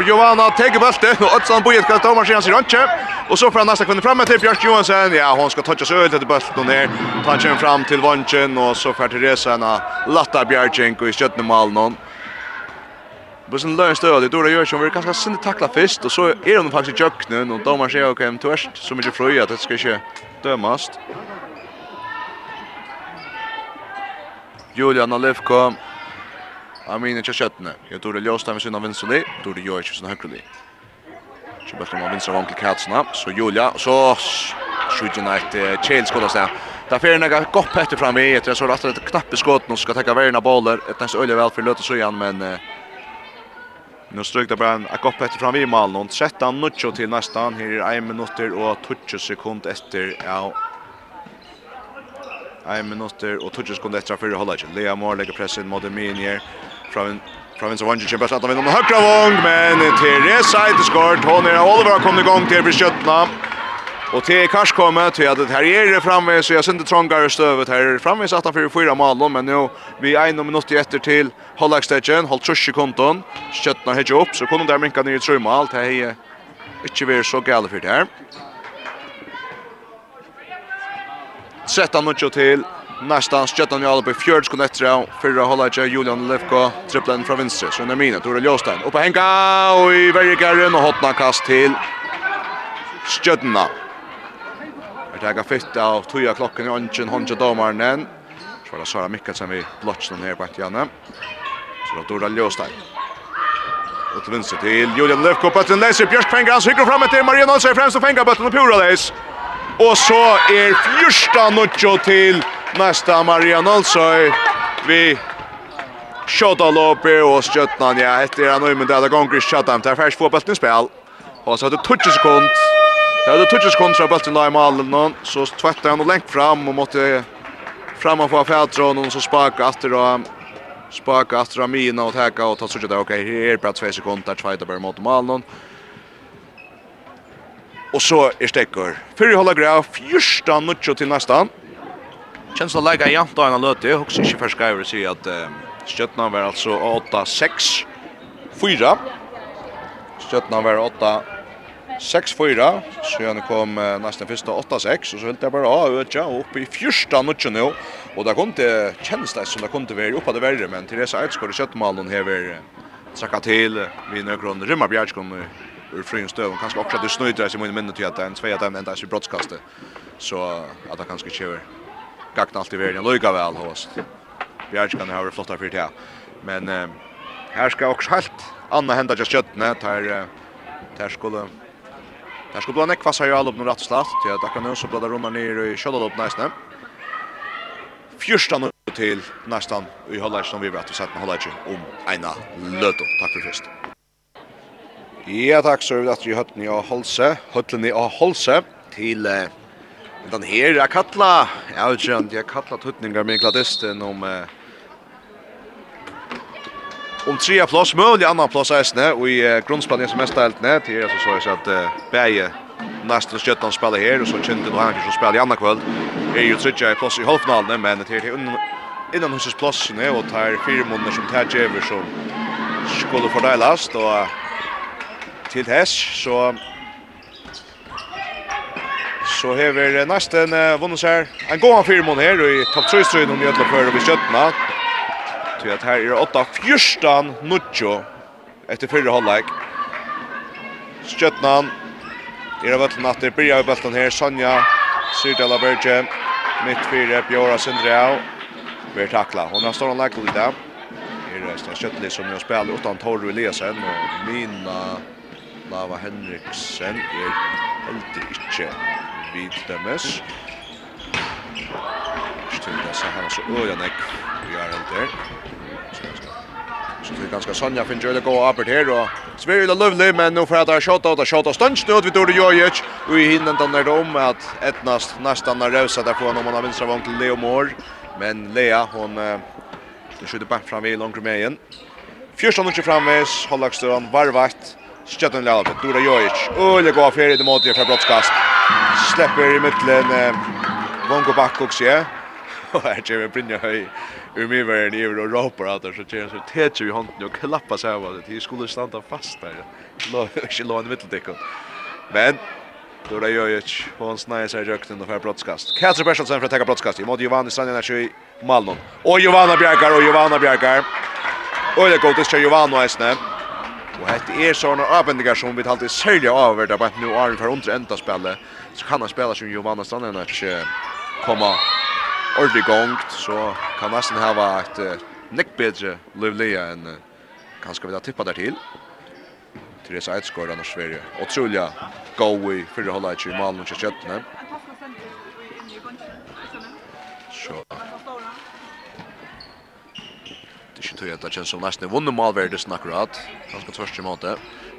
Johanna teker bølten, og Øtsan Bojet kan ta maskinen sin rønke. Og så får han nesten kvinne fremme til Bjørk Johansen. Ja, hun skal toucha seg ut etter bølten her. Ta kjøren frem til vannsjen, og så får Therese henne latta Bjørk og i skjøttene malen henne. Men sen lön stöd, det då det gör som vi kanske sen tackla först och så är de faktiskt jöknen och domar säger okej, okay, törst så mycket fröja att det ska inte dömast. Julian Alefko. I mean, inte köttne. Jag tror det löste med sina vinsoli. tror det gör inte sån högre. Så bara man vinster vankel Katsna, så Julia så skjuter night Chelsea skola så. Där får några gott efter fram i, jag tror så att det knappt skott nu ska ta värna bollar, ett nästan öle väl för Lötte så igen men Nu strök det bara en akopp efter fram vid mål Och 13 nucho till nästan. Här är 1 minuter och 20 sekund efter. Ja. 1 minuter och 20 sekund efter för hålla. Lea Moore lägger pressen mot Minier Från från så vanligt chimpas att vinna med högra vång. Men Therese Eideskort. Hon Tony Oliver har kommit igång till Beskjötna. Och till Kars kommer till att här är det framme så jag synte trångare stövet här framme så att han får fyra mål men nu vi är en minut efter till Hollagstegen håll trus i konton skötna hedge upp så kommer där minka ner i tre mål det är inte vi så galet för det här. Sätta något till nästan sköttan i alla på fjärde skon efter förra Hollagstegen Julian Levko tripplen från vänster så när mina Tore Ljostein upp och hänga och i vergaren och hotna kast till Stjødna. Det tar fitt av tøya klokken i ånden, hånden domaren. Så var det Sara Mikkelsen vi blotts blotsen her på Janne. Så var det Dora Ljøstein. Og til vänster til Julian Løfko, bøtten leser, Bjørk fenger fängar hans hycker fram till Maria Nilsson fremst og fenger bøtten og Pura läs. Og så er fyrsta notcho til nästa Maria Nilsson. Vi Shota Lope og Stjötnan, ja, heter han nu men det är gånger i Shotam. Där färs fotbollen spel. Och så hade 20 sekund. Det hade touches kontra bulten där i målen så tvättar han och längt fram och måtte fram och få fältron och så sparka efter då sparkar efter Amina och täcka och ta så där okej här på 2 sekunder tvätta bara mot målen Och så är stäcker. Fyra hålla grejer, första nutcho till nästan. Känns det lägga jant då en löte. Jag också inte förska över sig att eh, var alltså 8-6. 4. Stjøtna var 8 6-4, så han kom uh, nesten første 8-6 og så höll jeg bare av öka oppe i första nutchen nå, og det kom til känns som det kom til det vara uppe det verre, men Teresa Eidsgård i Kjøttmalen hever trakka til, vi några rymma Bjärsk kom ur frun kanskje også at du snøyder sig i minnet det er en tvei tvåa där enda i brottskastet. Så at det kanske kör gakt allt i världen lika väl host. Bjärsk kan ha flotta fyrt her, Men uh, her skal også helt Anna hända just köttne tar tar skulle Där ska blanda kvassa ju allop nu rätt slatt. till att kan nu så blanda runda ner i Shallalop nästan. Första nu till nästan i hållar som vi vet att sätta Hollage om ena löto. Tack för först. Ja, tack så att vi hött ni och hållse, höllen ni och hållse till eh, den här jag kalla, jag vet inte, jag kalla tutningar med gladisten om eh, om tre plats möjlig annan plats är och i uh, grundsplanen som mest helt ned, det så så så att bäge nästa sköttan spelar här. Och så kände då han kanske spelar i andra kväll. Är ju tredje plats i halvfinalen men det är innan innan husets plats nu och tar fyra månader som tar över så skulle fördelas då till häst. Så så har hever nästan vunnit här en gång fyra månader i topp 3 striden om Göteborg och vi sköttarna Til at her er 8-14 Nuccio etter fyrre hållag. Stjötnan er av vettelen at det blir i vettelen her. Sonja Syrdala Berge midt fire Bjora Sindreau blir takla. Hon har stått lagt litt av. Her er Øystein Kjøttli som jo spiller utan Torru Eliasen og Mina Lava Henriksen er heldig ikke vidtømmes. Ikke til så han er så øyne vi er heldig. Så det är ganska Sonja finner ju det gå upp här och Sverige är lovely men nu får jag ta shot out shot och stunch nu vid Dori ju och i hinden den där om att etnast nästan när rösa där på om man har vänstra vång till Leo Mår men Lea hon det skjuter bara fram i långt med igen. Fjärsta nu framvis Hollakström varvakt Stjärnan lär Dora Jojic och det går för det mot det för brottskast. Släpper i mitten Vongo Bakkoks ja. Och här ger vi brinna höj. Ur mig var en över och ropar att så ger så tätjer vi handen och klappar sig av det. Det skulle stanna fast där. Lå, inte i mitteldecken. Men då Dora Jojic, hon snäger sig rökten och får brottskast. Katrin Bertelsen för att täcka brottskast. I mot Giovanni Sanjanac i Malmö. Och Giovanna Bjärkar och Giovanna Bjärkar. Och det går till Giovanna Esne. Och det är sånne avbendinger som vi talte særlig avverda på at nu Arne for undre ända spelet. Så kan han spela som Giovanna Sanjanac komma ordentlig gongt, så kan nesten hava et uh, nekk bedre livlige enn uh, kanskje vi da tippa der til. Therese Eidsgård, annars Sverige. Og trulja gå i fyrre holda ikke i malen og kjøttene. Så. Det er ikke tøy at det kjennes som nesten vunnet malverdes akkurat. Ganske tvørst i måte.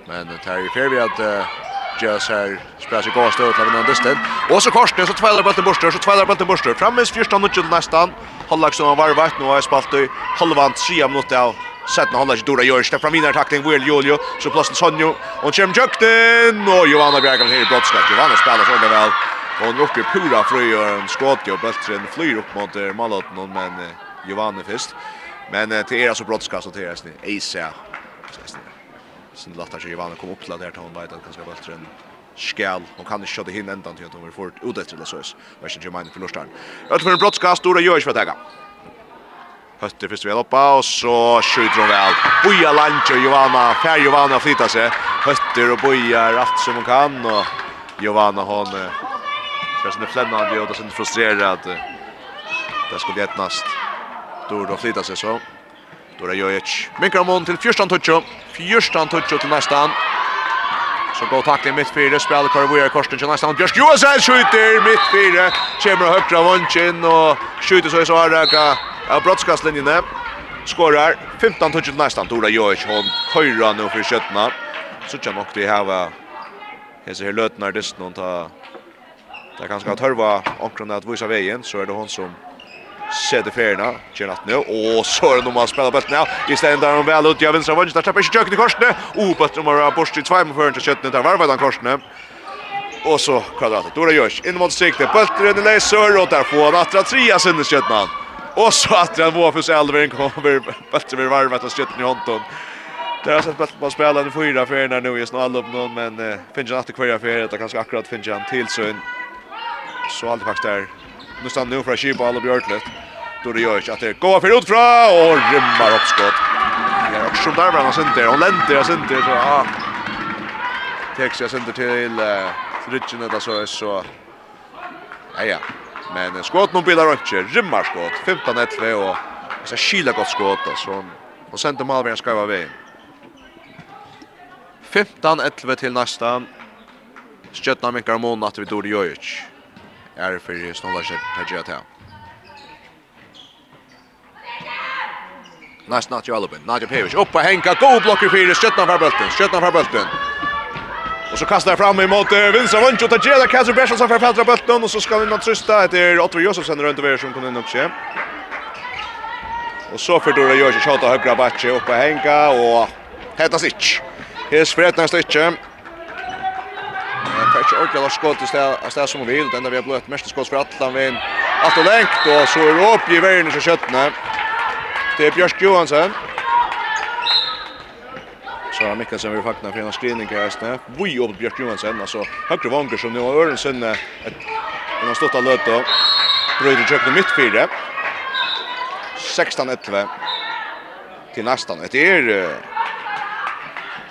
Men det er i fer vi at uh, Jazz här spelar sig gås ut lämnar distan. Och så korsning så tvällar bollen bort så tvällar bollen bort. Frammes första nutchen nästan. Hallaksson som var vart nu har spalt i halvan 3 minuter av Sätten håller sig Dora Jörs, fram vinner tackling Will Julio, så plötsligt Sonjo, och Kjem Jökten, och Johanna Bjergan här i brottskott. Johanna spelar så väl, och nu uppe pura fröjer en skott, och Böltren flyr upp mot Malotten, men Johanna först. Men till era så brottskast och till er Eisa sin latta sig Ivan kom upp till där hon vet att kanske bättre än skall hon kan inte köra hin ändan till att hon får ut det till oss. Vad ska Jermaine förlora? Öt för en brottskast stora görs för täga. Hötter först väl uppa och så skjuter hon väl. Boja Lancho Johanna, Fer Giovanna flyttar sig. Hötter och bojar allt som hon kan och Johanna hon känns nu flännande och då sen frustrerad. det skulle jättnast. Då då flyttar sig så. Dora Jojic. Minkar mån till 14-toucho. 14-toucho till nästan. Så går tackling mitt fyra spelar kvar vi är korsen till nästan Björk Johansson skjuter mitt fyra kommer högt av vånchen och skjuter så i så här raka av brottskastlinjen där skorar 15 touch nästan Dora Jojic hon köra nu för skötna så kan nog det här vara her så här lötnar det ta Det kan ska törva omkring at vise vägen så är det hon som sätter färna. Kör att nu. Och så är det nog man spelar bollen här. I stället där de väl ut. Jag vänstra vänster. Släpper inte köket i korsne. Opet de har borst i två med förrän till köttet. Där varvar han korsne. Och så kvadratet. Då det görs. In mot sikte. Bulten i läsör. Och där får han attra trea sönder köttet. Och så attra han var för sig Elvering. Kommer bulten med varvet och köttet i hånden. Där har sett bättre på spelaren i fyra färna nu. Just nu alla upp någon. Men finns ju att kvarja färna. Det kanske akkurat finns han till sön. Så allt faktiskt där nu stann nu för Shiba og Björklet. Då det gör att det går för ut fra och rymmar upp skott. Ja, och så där brann där och lente jag center så ja. Tex jag center till Ritchen där så så. Ja ja. Men skott nu bilar inte rymmar skott 15 11 och så skilla gott skott så och center Malvern ska vara vägen. 15-11 till nästa. Stjøtna minkar mån at vi dår i Jojic är för snålar sig Tajat här. Nice not your Alabin. Nadja Pevic upp och Henka God blocker för skjutna för bulten. Skjutna för bulten. Och så kastar fram emot vinstra vunch. och Tajat Kaiser Bashel som för fältra bulten och så ska vi något Det är Otto Josefsen runt över som kommer in också. Och så för Dora Jörsson Tjata högra backe upp och Henka och Hetta Stitch. Här sprätter Stitch. Han får ikke ordentlig Lars skått i stedet som hun vil. Den vi har bløtt mest skått for Atlan vinn. Alt og lengt, og så er det opp i veien i kjøttene. Det er Bjørsk Johansen. Så har Mikkelsen vil fakta for en screening her hestene. Vi opp til Bjørk Johansen, altså høyre vanger som nå har øren sinne. Hun har stått av løt og brøyder kjøkkene midt fire. 16-11 til nesten. Det er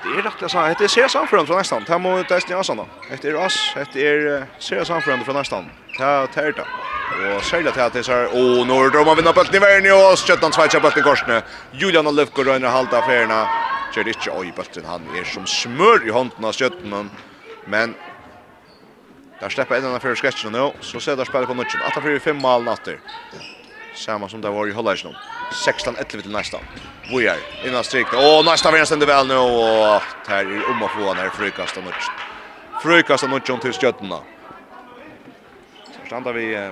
Det är rätt jag sa, det är seriöst framförande från nästan. Det här må inte ens sådana. Det är oss, det är seriöst framförande från nästan. Det här tar det. Och särskilt att det är så här, åh, nu drar man vinner bulten i världen och Köttan svajtja bulten i korsne. Julian och Lufko röjner halta affärerna. Kör inte, oj, bulten han är som smör i hånden av Köttan. Men där släpper en annan för sketchen nu. Så ser där spelar på nutchen. Att han får fem mål natter. Samma som det var i Hollandsson. 16-11 till nästa. Vi är innan strikt. Åh, nästa vinner ständer väl nu. Och här är om att få han här frukast och nutsch. Frukast och nutsch om till skötterna. Så stannar vi...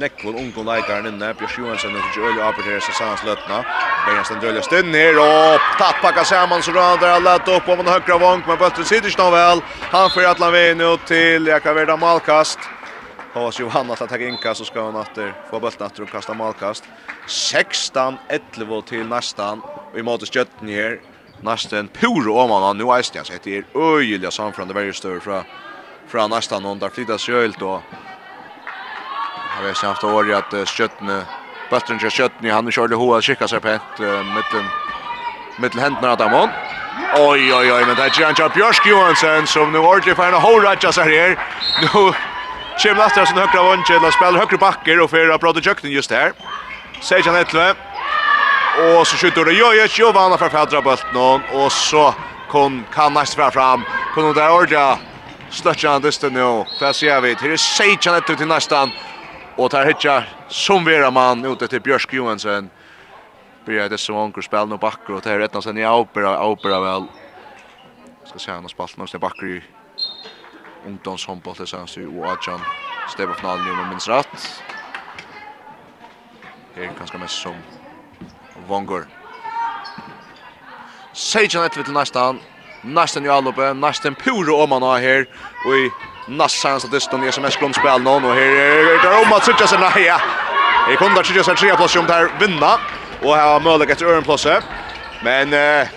Nekvon ungon leikaren inne, Björs Johansson er ikke øyelig Aperter seg sans lötna. Bergen stendt øyelig stund her, og och tappar Kasaman så rör där lett opp om en høyre vong, men Bötter sitter ikke noe vel. Han får at la vägen ut till Jakaverda Malkast. Håvas Johanna att ta inka så ska hon åter få bollen åter och kasta målkast. 16-11 till nästan. Vi måste skötta ner nästan puro om han nu är det så det är öjliga samfrande väldigt stör från från nästan någon där flyttas sjölt då. Jag vet inte haft år att sköttne Bättre än sköttne han körde hoa skicka sig på ett mitten mitten händerna där man. Oj oj oj men det är Jan Björk Johansson som nu ordentligt för en hårratcha just här. Nu Kjem Lastra sin högra vunche, la spelar högra backer och för Brody jökten just här. Sejan Etlve. Och så skjuter det Jojic och för fädra bulten och så kon kan näst fram. Kon där Orja stötcha han dysten nu. Där ser vi. Här är Sejan Etlve till nästan. Och där hittar som vera man ute till Björsk Johansson. Börjar det som onkel spel nu backer och där rättna sen i opera opera väl. Ska se han har spalt någonstans backer i ungdomshåndboll til Ajan stäva finalen nu med minst ratt. är ganska mest som Vongor. Sejan etter til næstan. Nästan ju alloppe, nästan puro om han har här och i næstan statisten som är skrumspel någon och här är det om att sitta seg nei, ja. Her kunne da Sutja seg tre plass om där vinna. och her har Mølek etter ørenplasset. Men... Eh,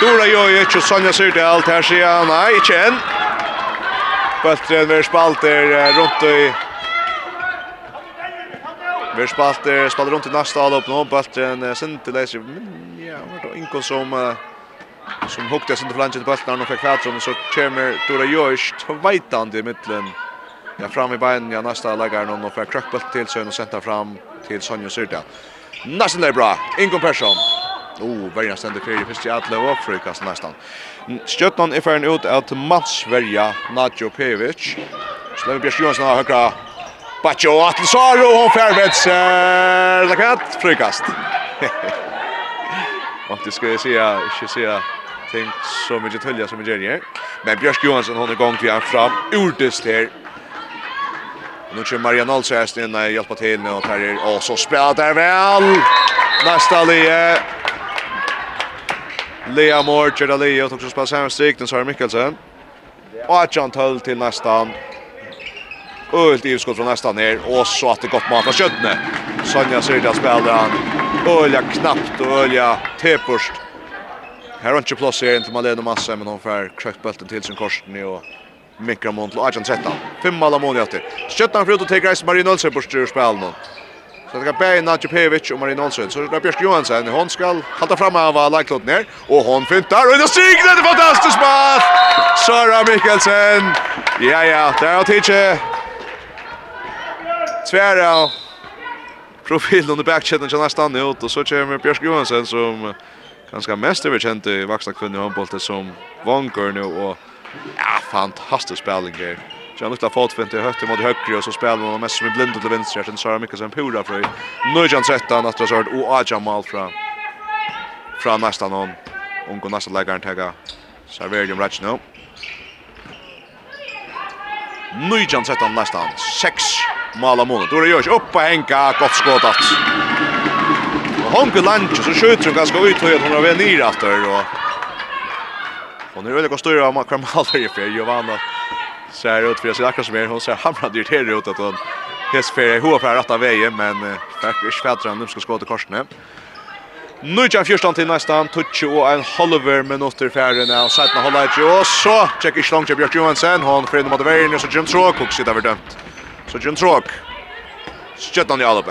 Dora jo och Sonja Syrdal, här ser jag, nej, inte än. Bøttren vil spalter rundt i Vi spalter, spalter rundt i nästa all upp nu. Bøttren sindi leiser. Ja, det var Inko som som hukte sin flanchen til Bøttren og fikk kvartrum. Så kommer Dora Jørst veitande i mittlen. Ja, fram i beinen. ja, nästa lagar någon och får krökbult till Sön och sätta fram till Sonja Syrta. Nästan det bra. Ingen person. Oh, verja stendur fyrir fyrst i atle og frukast næstan. Stjötnan er færen ut at Mats verja Nadjo Pevic. Slemming Bjørs Johansson har høkra Baccio Atelsaro, hon fær med ser det katt, frukast. Og det skal jeg sige, ikke sige ting så mycket tölja som jeg gjør Men Björk Johansson, hon är gong till han fram, Ordest här. Nu kör Marianne Alsjöst in och hjälpa till och tar er. Och så spelar där väl. Nästa lige. Lea Moore, Gerda Lea, och också spelar samma strik, den Sara Mikkelsen. Och ett John Tull till nästan. Ölt i utskott från nästan ner, och så att det gott mat av köttne. Sonja Sirda spelar han. Ölja knappt och ölja teporst. Här har inte plats här inte Malena Massa, men hon får krökt bulten till sin korsning och mikramont och Arjan Trettan. Fem mål av mål efter. Köttan för ut och tar Grace Marin Olsen på styr spelen. Så det kan bära Nadja Pevic och Marin Olsson. Så det är Björk Johansson. Hon ska halta fram av alla klot ner. Och hon fintar. Och det stryk! Det är fantastiskt mål! Sara Mikkelsen. Ja, ja. Där har Tidje. Tvära. Profilen under backchatten känner nästan ut. Och så kommer Björk Johansson som ganska mest överkänt i vuxna kvinnor i handbollet som vanker nu. Och ja, fantastisk spelning här. Så han luktar fotfint i högt mot högre och så spelar han mest som en blind till vänster. Sen Sara Mikkelsen pura för. Nu är han 13 att det sörd och Aja Mal från från nästan någon. Och går nästa lägger han tagga. Serverium Ratch nu. Nu är han 13 nästan. 6 mål om målet. Då det görs upp på Henka gott skott att. Honke Lange så skjuter han ganska ut och hon har väl ner åter och Hon är väldigt god styra av Makram Haller i Giovanna Så här ut för sig akkurat som är hon så hamnar dyrt här ut att hon häst för hur för rätta vägen men faktiskt spätter han nu ska skåta korsen Nu kan fjärstan till nästa touch och en halver minuter färden av Sætna Hollage och så checkar Slong Björk Johansson hon för in mot vägen och så Jim Trock och sitter över dömt. Så Jim Trock skjuter han i alla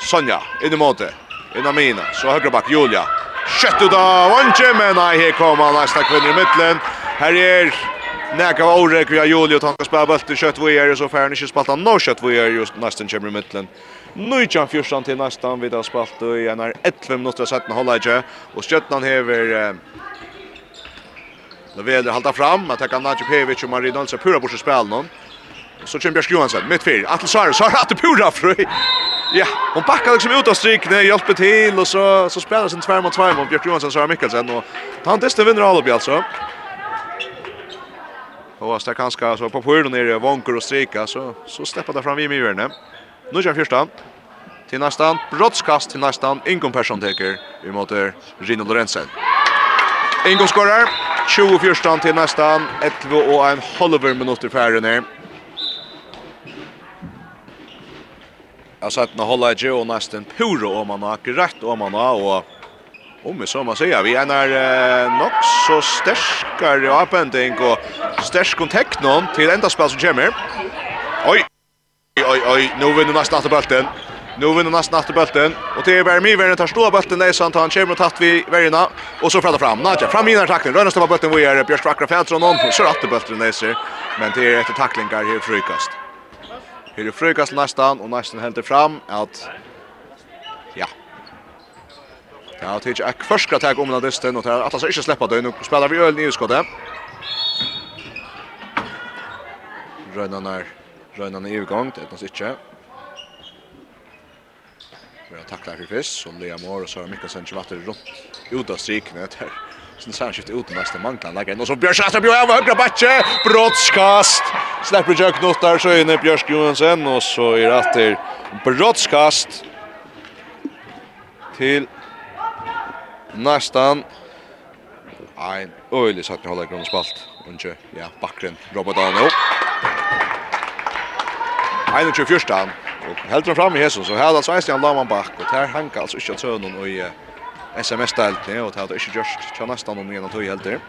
Sonja in i måte. Inna mina. Så högra back Julia. Skjuter då. Vanche men nej här kommer nästa kvinna i mitten. Här är Näka av Orek via Julio tanka spela bult i kött vi är så färn inte spalta no kött vi är just nästan kommer mitten. Nu är kan fjärsan till nästan vid att spalta i en 11 minuter sätta hålla inte och sköttan häver Leveler halta fram att ta kan Pevic och Marie Olsen pura bort spel någon. Så kommer Björk Johansson mitt fyr. Atle Sara så har det pura fri. Ja, hon backar liksom ut av strykne, hjälper till och så så spelar sin tvärm mot tvärm mot Björk Johansson så Mikkelsen och han testar vinner all upp alltså. Och så kan ska så på pullen ner vanker och strika så så släpper det fram i myrne. Nu kör första. Till nästan brottskast till nästan Ingon person täcker i mot Rino Lorenzen. Ingon skorar 24 till nästan 11 och en halver minut i färden här. Jag satt när hålla ju och nästan puro om man har rätt om man har och om vi så må säga. Vi är när eh, nog så stärskare avbändning och stärsk om teknon till enda spel som kommer. Oj! Oj, oj, nu vinner nästan att bulten. Nu vinner nästan att bulten. Och det är bara Mivern tar stå bulten där så han tar kommer och tatt vid värjorna. Och så fräddar fram. Nadja, fram i den här tacklingen. Rönnar stoppar bulten vi är Björk Vackra Fältron. och någon. Så rätt bulten där Men det är ett tacklingar här frukast. Här är frukast nästan och nästan händer fram att Ja, det är ett första tag om den dysten och det är att alltså inte släppa det. Nu spelar vi öl i skottet. Rönnan är Rönnan är i utgång, det är något inte. Vi har tacklat för fisk, som Lea Moore och har Mikkelsen som vatten runt ut av strikene der. Sen särskilt ut den nästa manglan lägger och så Björk Sjöström bjöd över högra backe, brottskast! Släpper Jack Nottar så inne Björk Johansen och så är det brottskast till nästan ein öjlig sagt hålla grund spalt. Och ja backren Robert Arno. Ein och fyrstan och helt fram i Hesun så här alltså Estian Laman back och här hankar alltså inte tön och i SMS ställt ner och det hade inte just tjänat nästan om igen och tog helt där.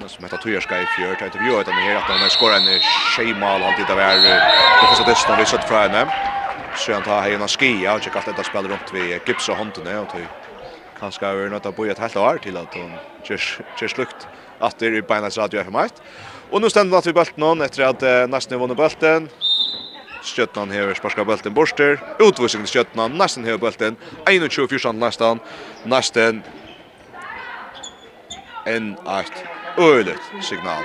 Men som heter Tujerska i fjör, tar intervjuet henne her, at han skorar en tjejmal, alltid av vær, det finns vi sett fra henne så han tar hejna skia och checkar detta spel runt vi Gips och Hunter och till kanske är något att bo ett helt år till att hon just lukt att det är på radio FM1. Och nu ständer att vi bollen någon efter att eh, nästan vunnit bulten. Stjötnan hever sparska bulten borster. Utvisning till stjötnan nästan hever bulten. 21-14 nästan. Nästan En eit øylet signal.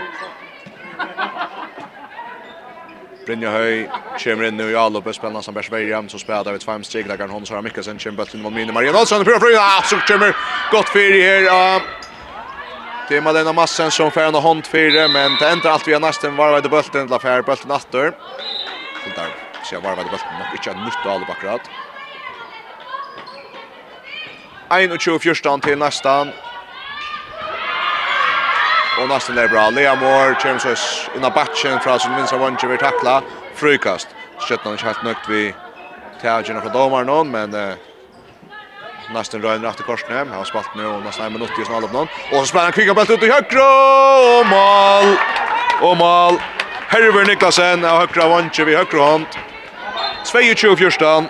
Brynja Høy kommer inn nu i all uppe, spennende som Bers Bersberg så spelar David fem steg, legger hånd, så har Mikkelsen, kommer bøtten mot Mine, Maria Dahlsson, prøver fri, ah, så kommer godt fyr her, Det är Malena Massen som får en hånd fyra, men det ändrar allt har nästan varvad i bulten, la fär bulten attor. Så där så jag varvad i bulten, men inte en nytt all bakrat. 21-14 till nästan. Och nästan er bra. Lea Moore kommer så undan batchen fra sin vinstra vånge vid tackla. Frukast. er ikke helt nökt vi Tjagen fra domar noen, men eh, nästan etter efter Han Har spalt nu och en minut i snart upp någon. Och så spelar han kvicka bält ut i högra. Og mål! Och mål! Herver Niklasen av högra vånge vi högra hand. 22-14.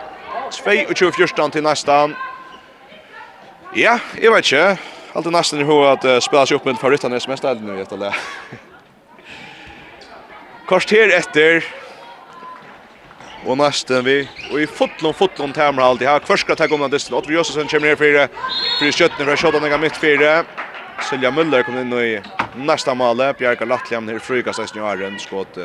22-14 till nesten. Ja, jeg vet ikke alltid det nästan hur att uh, spela sig upp med favoriten i semesterhallen nu efter Kort här efter Och nästan vi Och i fotlon fotlon tæmmer alt her kvørsk skal ta komna dysten Otto Josephsen kjem ned fyrir fyrir för fra skottan ega midt fyrir Silja Müller kommer in i nästa mål. Bjarka Lattliam her frykast i snøren skot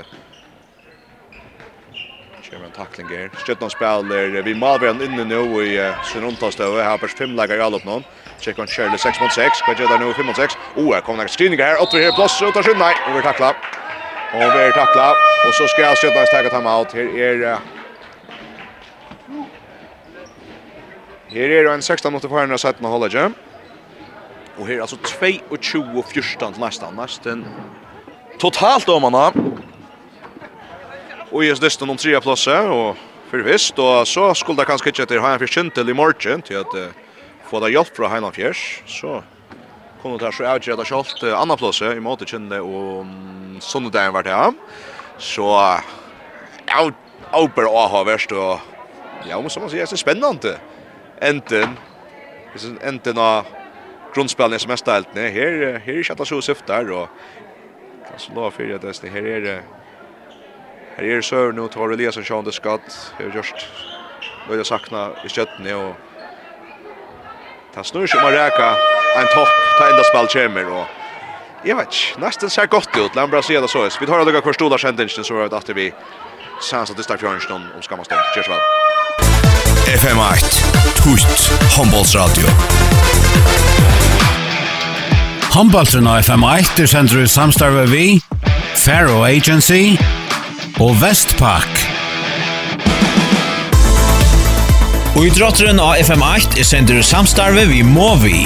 kommer en tackling här. Stjärnan spelar vi Malvern inne nu i sin rundtastö. Här har fem lägger i upp någon. Check on Shirley 6 mot 6. Vad gör nu 5 mot 6? Oh, här kommer en skriningar här. Åter här plats ut och nej, över tackla. Och över tackla och så ska jag Stjärnan ta time out. Här är Her er en 16 mot på herren av 17 holdet, ikke? Og her er 22 och 14 nästan nästan. totalt om han Och just nästan om trea platser och för visst och så skulle det kanske inte ha Heinz Fjönt till i morgon till att få det hjälp från Heinan Fjärs så kunde det så ut att uh, andra platser i mot kände och söndagen vart det så out åper och ha värst och ja, men som man säger, det är spännande. Enten, enten av grundspelen som är ställt. Här, här är inte alla så syftar och kanske lov för att det här är Her er det så nu tar Eliasson Sean det skatt. er just börjar sakna i kjøttene og ta snurr som räka en topp ta ända spel kommer och jag vet nästan ser gott ut. Lambra ser det så. Vi tar det några kvar stora sentingen så vet att vi sans att det startar fjärnstånd om ska man stå. Cheers väl. FM8 Tut Handbollsradio. Handbollsradio FM8 er sänder ut samstarve vi Faro Agency og Vestpak. Og i drotteren av FM8 er sender samstarve vi Movi.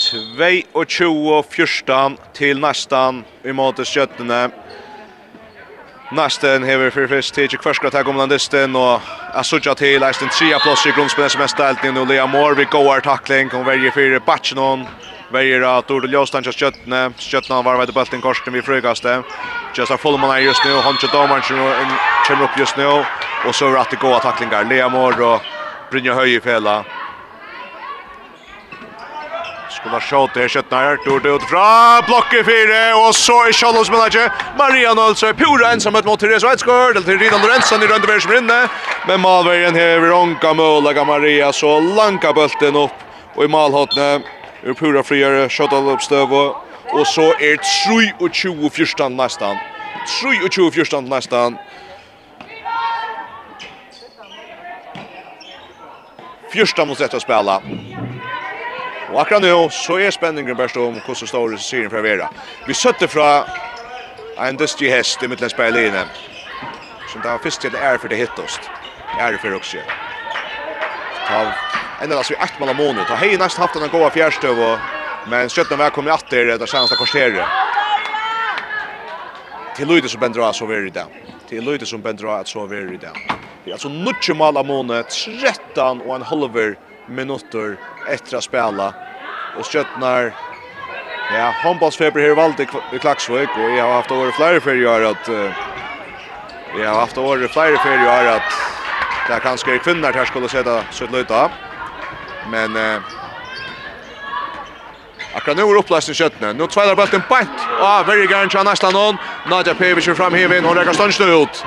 Tvei og tjo og fyrstan til nestan i måte skjøttene. Nesten hever for fyrst til ikke kvarskra takk om landisten og jeg sutja til eisen tria plås i grunnspunnet som er stelt inn og Lea Moore vi gåar takling, og verger fyrir Batchenon Vejra, Tordo Ljostan, just Kjötne. Kjötne var vid bulten korsen vi frugaste. Just har Fulman är just nu, Honche Domarn kommer upp just nu. Och så är det att det goda tacklingar. Leamor och Brynja Höj i fälla. Skulle ha skjått det Kjötne Tordo utifrån, block blocket fyra. Och så är Charles manager. Mariano alltså är pura ensam mot Therese Weitsgård. Eller till Ridan Lorentzson i runda som rinner. Men Malvärgen här vid Ronka Mölaga Maria. Så lanka bulten upp. Och i malhåttne Ur pura friare, upp uppstövo. Och så är 3 och 20 första nästan. 3 och 20 första nästan. Första mot detta spela. Och akkurat nu så är spänningen bäst om hur så stor serien för Vera. Vi sätter från en dustig häst i mittlen inne Som det var först till är för det hittost. Är för också. Ta Ända så i ett mål månad. Ta hej näst haft den goda fjärstöv och men skötten var kommer att det där chans att korsera. Till Luides som bendra så very down. Till Luides som bendra att så very down. Det är alltså mycket mål av månad 13 och en halver minuter efter att spela och skötnar Ja, handbollsfeber här valde i Klaxvik och jag har haft över flera för gör att vi har haft över flera år at... Det er kanskje kvinner her skulle sette sitt luta. Men eh, Akkurat nu er upplöst i kjøttene. Nå tvärlar bulten bant. Ah, very garn tjana nästan noen. Nadja Pevic er framhiven. Hun rekker stånd ut.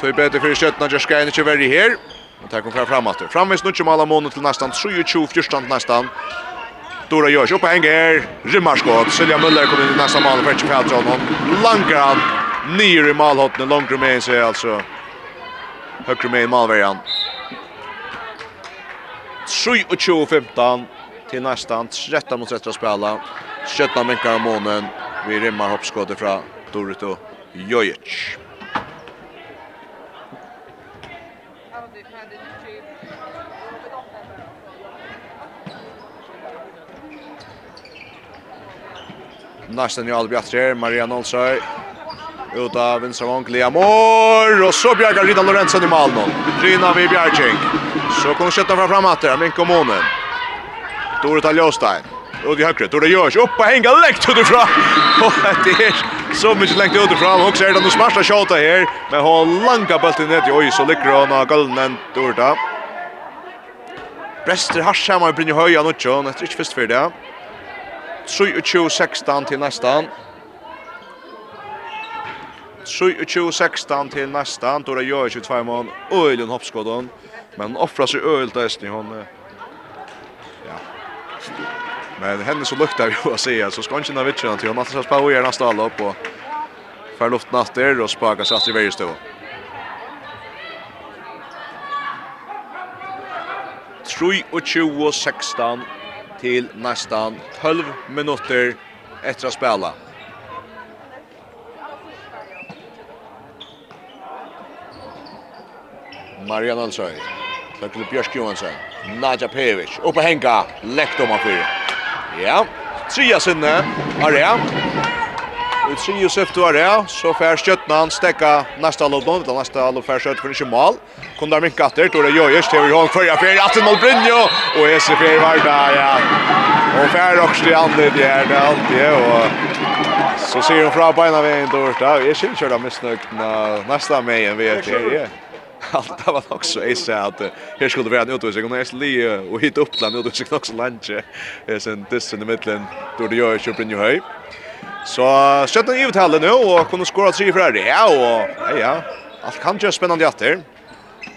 Tog bättre för kjøttene. Nadja Skajn ikke very her. Och tar hon fra framåt. Framvis nu ikke alla måned til nästan 23-14 nästan. Dora Jörs uppe hänger här. Rymmarskott. Silja Müller kommer in i nästa mål. Fetch Peltron. Lankar han. Nyr i målhotten. Långt med sig alltså. Högre med i målvärjan. 23-15 till nästan 13 mot 13 spela. Skötna minkar av månen. Vi rimmar hoppskottet från Dorito Jojic. Nästan i Albjatrer, Maria Olsøy ut av vänstra Lea Mår, och så bjärgar Rida Lorentzen i mål nu. Rina vid Bjärking. Så kommer skjuta fram framåt där, Minko Månen. hon. Dore Taljostein. Ut i högre, Dore det görs upp och hänga läkt utifrån. Och det är så mycket läkt utifrån. Och så är det nu smarta tjata här. Men hon langa bulten ner till oj så lyckas hon ha golden Dore Brester Harshamar brinner höja nu. Hon är inte först för det. 23-16 till nästan. 23-16 till nästa. Då gjør gör tvær mål. Öjlen hoppskåden. Men offrar sig öjl till Estning. Hun, ja. Men henne så luktar jo å si. Så ska inte nå vitsen till. Hon alltid ska å gjøre nästa alle upp. Och för luften natter og spaka sig att i varje stå. Troi och 20-16 till nästan 12 minuter efter att spela. Marian Alsøy. Så til Bjørk Johansen. Nadja Pevic. Oppe Henka. Lekt om han fyrir. Ja. Tria sinne. Area. Vi tre og søft var så fær skjøttene han stekka neste halvdånd, eller neste halvdånd fær skjøtt for ikke mal. Kom der mink atter, Tore Jøyers, til vi hånd førja fyrir, atter mål Brynjo, og Hese fyrir var der, ja. Og fær også i andre, det er det alltid, og så sier hun fra beina veien dårst, ja, jeg synes jo da misnøkna neste meien vi er til allt det var nog så är så att här skulle vara en utvisning och nästan li och hit upp den utvisning också lunch är sen this i mitten då det gör köper ju höj så skötte ju ut hallen nu och kunde skora tre för det ja och ja ja. allt kan ju spännande att det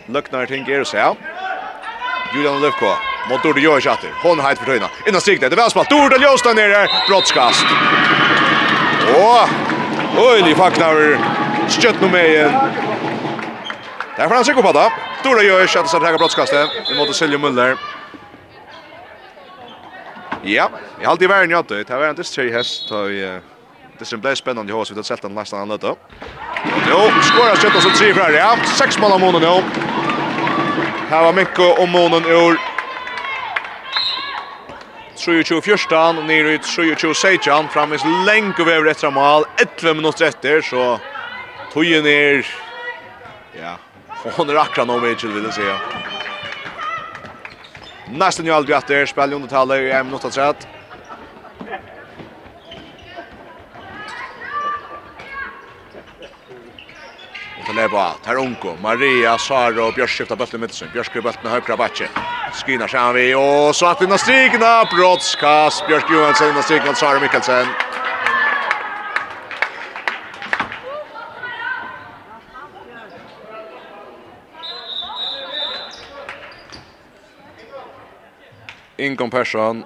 Lucknar tänker så här Julian Lövko mot då Dorda Jojic åter. Hon har ett förtöjna. Innan sikte det är välspalt. Dorda Jojic där nere. Brottskast. Åh! Oj, ni facknar. Stött nu med Där får han sig på det. Dora gör sig att sätta brottskastet. Vi måste sälja Müller. Ja, i allt i världen jag det. Det var inte tre häst ta i det som blev spännande i hus har sett den nästan annat då. Jo, skorar skjuter så tre för ja. Sex mål om månaden nu. Här var Mikko om månaden ur 27-14, ner ut 27-16, framvis länk över ett mål, 11 minuter efter, så tojen är, ja, Och hon är akra nog med vill jag säga. Nästan ju aldrig att det spelar under talet i en minut att säga. Och det lever Tar Onko, Maria, Sara och Björk skiftar bulten mitt sen. Björk skiftar bollen högra backe. Skina sig vi och så att vinna strikna brottskast. Björk Johansson och strikna Sara Mikkelsen. Ingon Persson.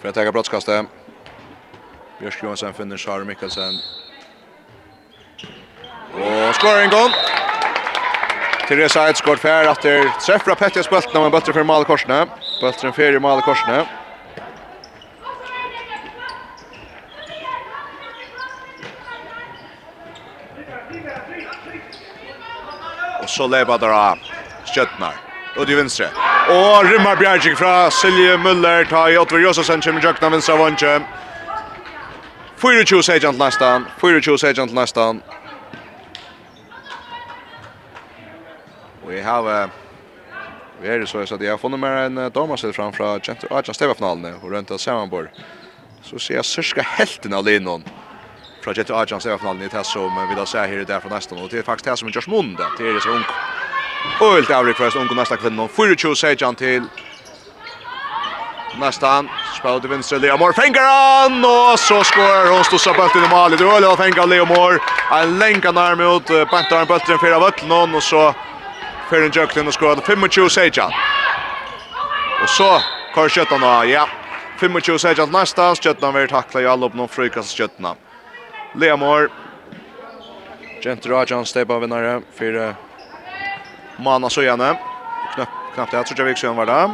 För att ta brottskastet. Björk Johansson finner Sara Mikkelsen. Och skorar Ingon. Teresa Edsgård fær efter träff fra Petjas bulten om en bulten för Mala Korsne. Bulten för Mala Och så lever där. Stjøtnar ut i vinstre. Og Rimmar Bjergjik fra Silje Müller ta i Otver Josefsen kommer i jøkna venstre vantje. 24 sejant nästan, 24 sejant nästan. Vi har vi är så att jag har funnit mer en damasel fram från Gentle Archers TV-finalen och runt av Sammanborg. Så ser jag cirka hälften av linon fra Gentle Archers TV-finalen i det som vi då ser här där från nästan och det är faktiskt det som görs mund. Det är så ungt. Og vilt avrik for ungu næsta kvinnon. 24 sejan til Nästan spelar till vänster Leo Moore fängaran och så skorar hon stussa bulten i mål. Det håller fänga Leo Moore. En länka närm ut pantar en bulten för av någon och så för en jökten och skorar 25 sejan. Och så kör sköttan då. Ja. 25 sejan nästan sköttan vill tackla i all upp någon frukast sköttan. Leo Moore Gentra John Steppa vinnare för Mana så gärna. Knappt knappt jag tror jag vi se var där.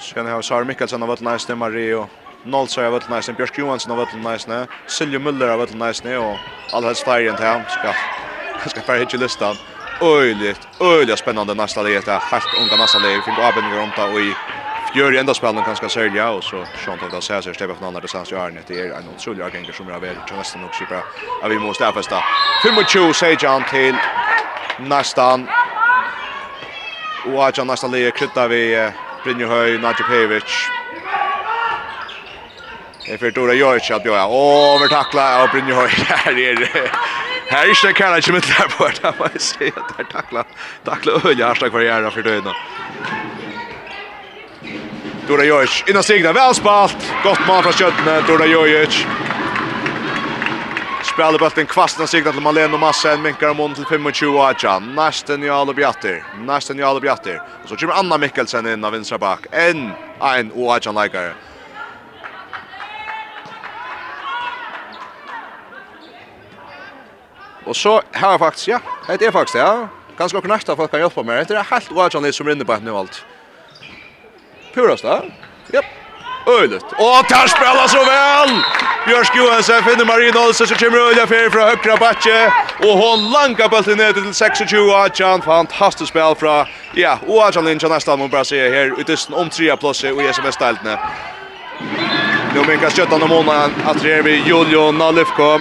Sen har Sar Mikkelsen av Vatten Nice Mario. Noll så av Vatten Nice Björk Johansson av Vatten Nice. Silje Müller av Vatten Nice och alla Alhels Färgen till ska ska färg hit i listan. Öjligt, öjligt spännande nästa det är helt unga nästa läge. fick avbindningar om det och i fjör enda spelen ganska sälja och så sånt att det ser sig Stefan från andra distans ju är det är en otrolig agent som är väl till nästan också bra. Ja vi måste avfesta. 25 säger John till nästan Og Aja nästa läge krytta vi Brynjur Høy, Nadja Pevic. Det för Dora Jörg att bjöja. Åh, övertackla av Brynjur Høy. Här är Här är det kallar inte med där borta. Man ser att där tackla. Tackla Ölja Harstad kvar gärna för döden. Dora Jojic, innan stigna, väl spalt. Gott mål från Kjötne, Dora Jojic. Spelar bulten kvastna signa till massa Massen minkar om till 25 Aja. Nästen i Alub bjatter. Nästen i Alub bjatter. Och så kommer Anna Mikkelsen in av vänstra bak. En en och Aja likar. Och så här faktiskt ja. Det är faktiskt ja. Ganska nog nästa folk kan hjälpa mig. Det är helt Aja som rinner på ett nu allt. Purast där. Japp. Yep. Øylet. Och der spelar så vel! Bjørsk Johansen finner Marina Olsen som kommer ölja fyrir från högra batje. Och hon langar bøltet ner till 26 Adjan. Fantastiskt spel fra, ja, og Adjan Lindja nesten må bare se her. Utesten om tre plasset i SMS-deltene. Nu minkas skjøttan om månaden att det är vi Julio Nalifko.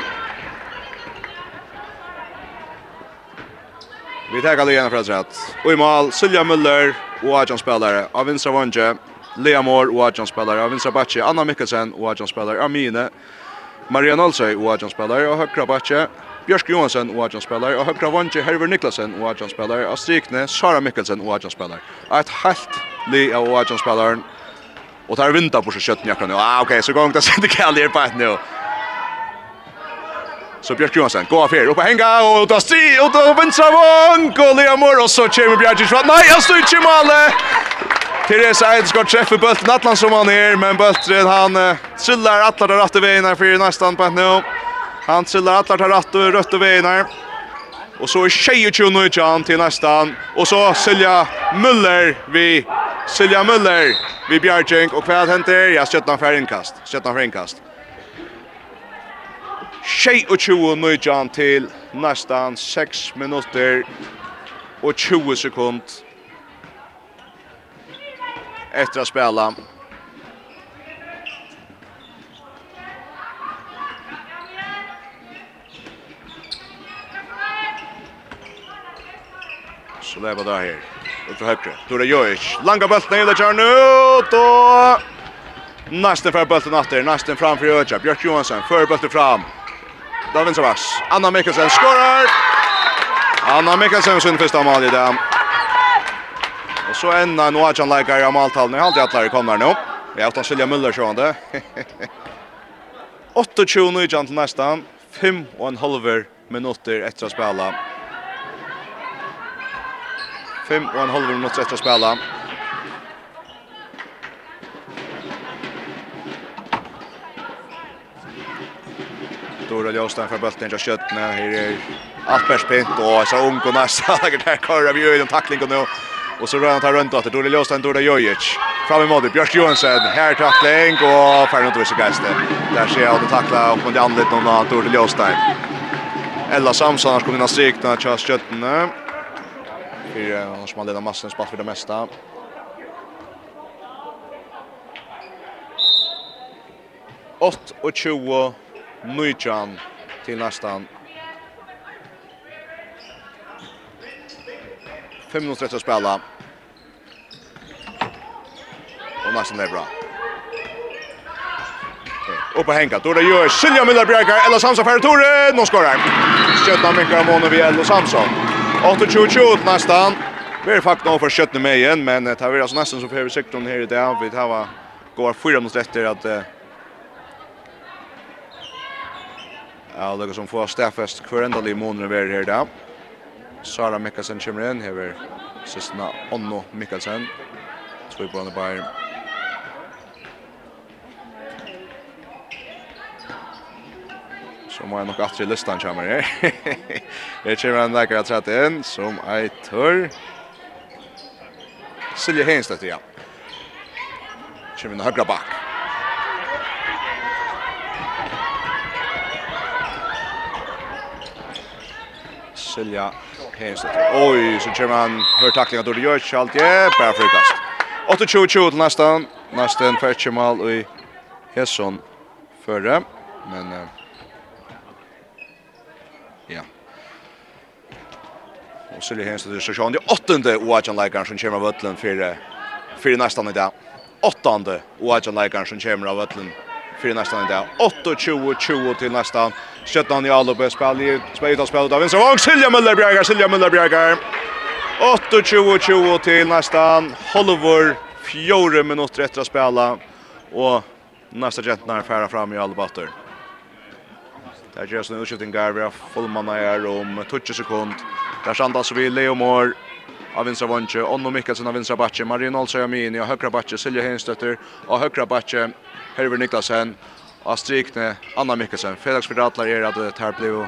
Vi tar alla igen för att rätt. Och i mål Silja Müller och Adjan spelare av Vinstra Vange. Lea Moore och Adjan spelar av vänstra backe Anna Mikkelsen och Adjan spelar av Mine. Maria Olsøy och Adjan spelar av högra backe Björk Johansson och Adjan spelar av högra vänster Herver Niklasen och Adjan spelar av Strikne Sara Mikkelsen och Adjan spelar. Ett helt li av Adjan spelar Och tar vinta på sig köttet jag nu. Ah okej, okay, så gång det sitter Kalle på ett nu. Så Björk Johansson går för upp och hänga och ta stri och då vänstra vång och Lea Moore och så kommer Björk Johansson. Nej, jag står i målet. Therese Eid skal treffe bulten Atlan som han er, men bulten han uh, trillar atlar där rätt vägen här för nästan på nu. Han trillar atlar där rätt och rött vägen här. Så er tjejer ju nu Jan til nästan. Og så Silja Müller vi Silja Müller vi Bjärjink Og hva henter? Ja, skötna för innkast. Skötna för innkast. Tjej och tjugo nu til till nästan 6 minuter och 20 sekunder efter att spela. Så det var det här. Ut för högre. Tora Jojic. Langa bulten i det kör nu. Då. Nästen för bulten efter. Nästen framför Jojic. Björk Johansson. För bulten fram. David Savas. Anna Mikkelsen skorar. Anna Mikkelsen sin första mål i dag. Och så en en Oajan Leikar i Amaltalen. Jag har alltid att kommer nu. Vi har utan Silja Müller sjående. 28 nu jant nästan. 5 och en halver minuter efter att spela. 5 och en halver minuter efter att spela. Dora Ljåstein för bulten till Köttne. Här är Alpers Pint och så ung och nästa. Det här kör av ju en tackling och nu. Och så rör han tar runt åt det. Då är det Ljösten, då det Jojic. Fram i mål Björk Johansson. Här tackling och färre inte vissa gäster. Där ser jag att tackla upp mot Janlit någon annan. Då är. Ella Samson har kommit in och strykt när Charles Kötten. Fyra har som har ledat massen spalt för det mesta. Ått och tjugo. Nujjan till nästan 5 minuter att spela. Och nästan det är bra. Upp och hänga. Då det gör Silja Müller Bjerkar. Ella Samson för Tore. Nu skorar. Skötna minkar månen vid Ella Samson. 8-2-2 nästan. Vi är faktiskt nog för skötna med igen. Men det här är alltså nästan så för sektorn här i dag. Vi tar går fyra mot efter att Ja, det som får stäffest kvarendal i månaden vi är här idag. Sara Mikkelsen kommer in, Här är sista Onno Mikkelsen. Så vi på den Bayern. Så må jeg nok atre listan kommer her. her kommer en leker at rett inn, som ei tør. Silje Heinstedt ja. Kommer inn høyre bak. Silja Heinstedt. Oi, så kommer han hör takling av Dordi Jörg. alt är bare frikast. 8-2-2 til nesten. Nesten färdsmål i Hesson förra. Men... Uh, så det henste det så sjön det åttonde Oajan Lakers som kommer av Ötland för för nästan idag. Åttonde Oajan Lakers som kommer av Ötland för nästan idag. 8-20-20 till nästan. Sjötan i Alupe spel i spelet av spelet av Vincent Wang. Silja Müller Bjergar, Silja Müller Bjergar. 8-20-20 till nästan. Hollywood fjorre minutter etter å spela, og neste jenten er færa fram i alle batter. Det er just en utskifting der vi har fullmann her om 20 sekund. Där Sandas vi Leo Mor av vinstra vantje, Onno Mikkelsen av vinstra batje, Marino Alsajamini av högra batje, Silja Henstötter av högra batje, Herver Niklasen av strikne Anna Mikkelsen. Felix Firatlar är att det här blev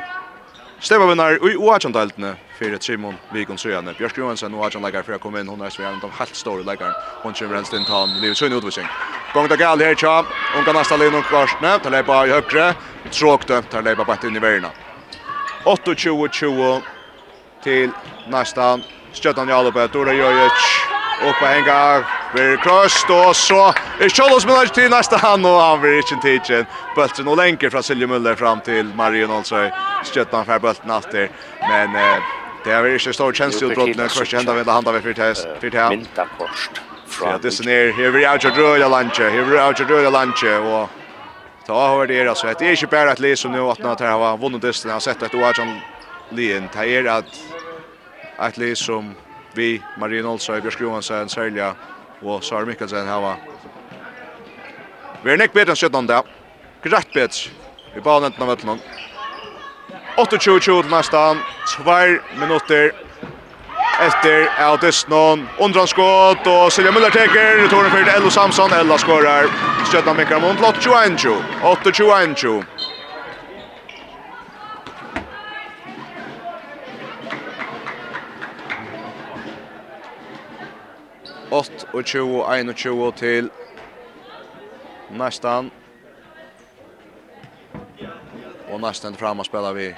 Stefan vinnar i Oachandaltene för Simon Vigon Sjöne. Björk Johansson och Oachand lägger för att komma in. Hon är så en av helt stora läggaren. Hon kommer renst in tan. Livet Sjöne utvisning. Gång till Gal här tja. Hon kan nästa linje och Karsne. Tar lepa i högre. Tråkte. Tar lepa bättre in i värna. 8-20-20 til nästan Stjøtan Jalopet, Dora Jojic, Oppe hengar, blir krøst, og så är Kjollos Møller til nästa han, och han blir ikke tidsen. Bøltsen og lenker från Silje Møller fram til Marion Olsøy. Stjøttan för bulten alltid, men eh, det er ikke stor tjenest i utbrottene. Kvørst enda vil handa ved fyrt her. Mynta korst. Ja, det er nere. Her blir avgjør røyla landje, her blir avgjør røyla landje, og ta over det altså. Det er ikke bare et liv som nå at han har vunnet dysten, han har sett et oavgjørn lien. Det er at ett liv som vi, Marie Olsa, Björsk Johansen, Selja og Sara Mikkelsen hava. Vi er nekk betre enn 17. Da. Grett betre. Vi bare nenten av vettelen. 28-20 til nestan. 2 minutter efter Audisnon. Undran skott och Silja Müller teker. Returen för Ello Samson. Ella skorar. Stötna Mikael Mond. 8-21. 8-21. 8 og 20, 21 til nästan. Og nästan fram og spela vi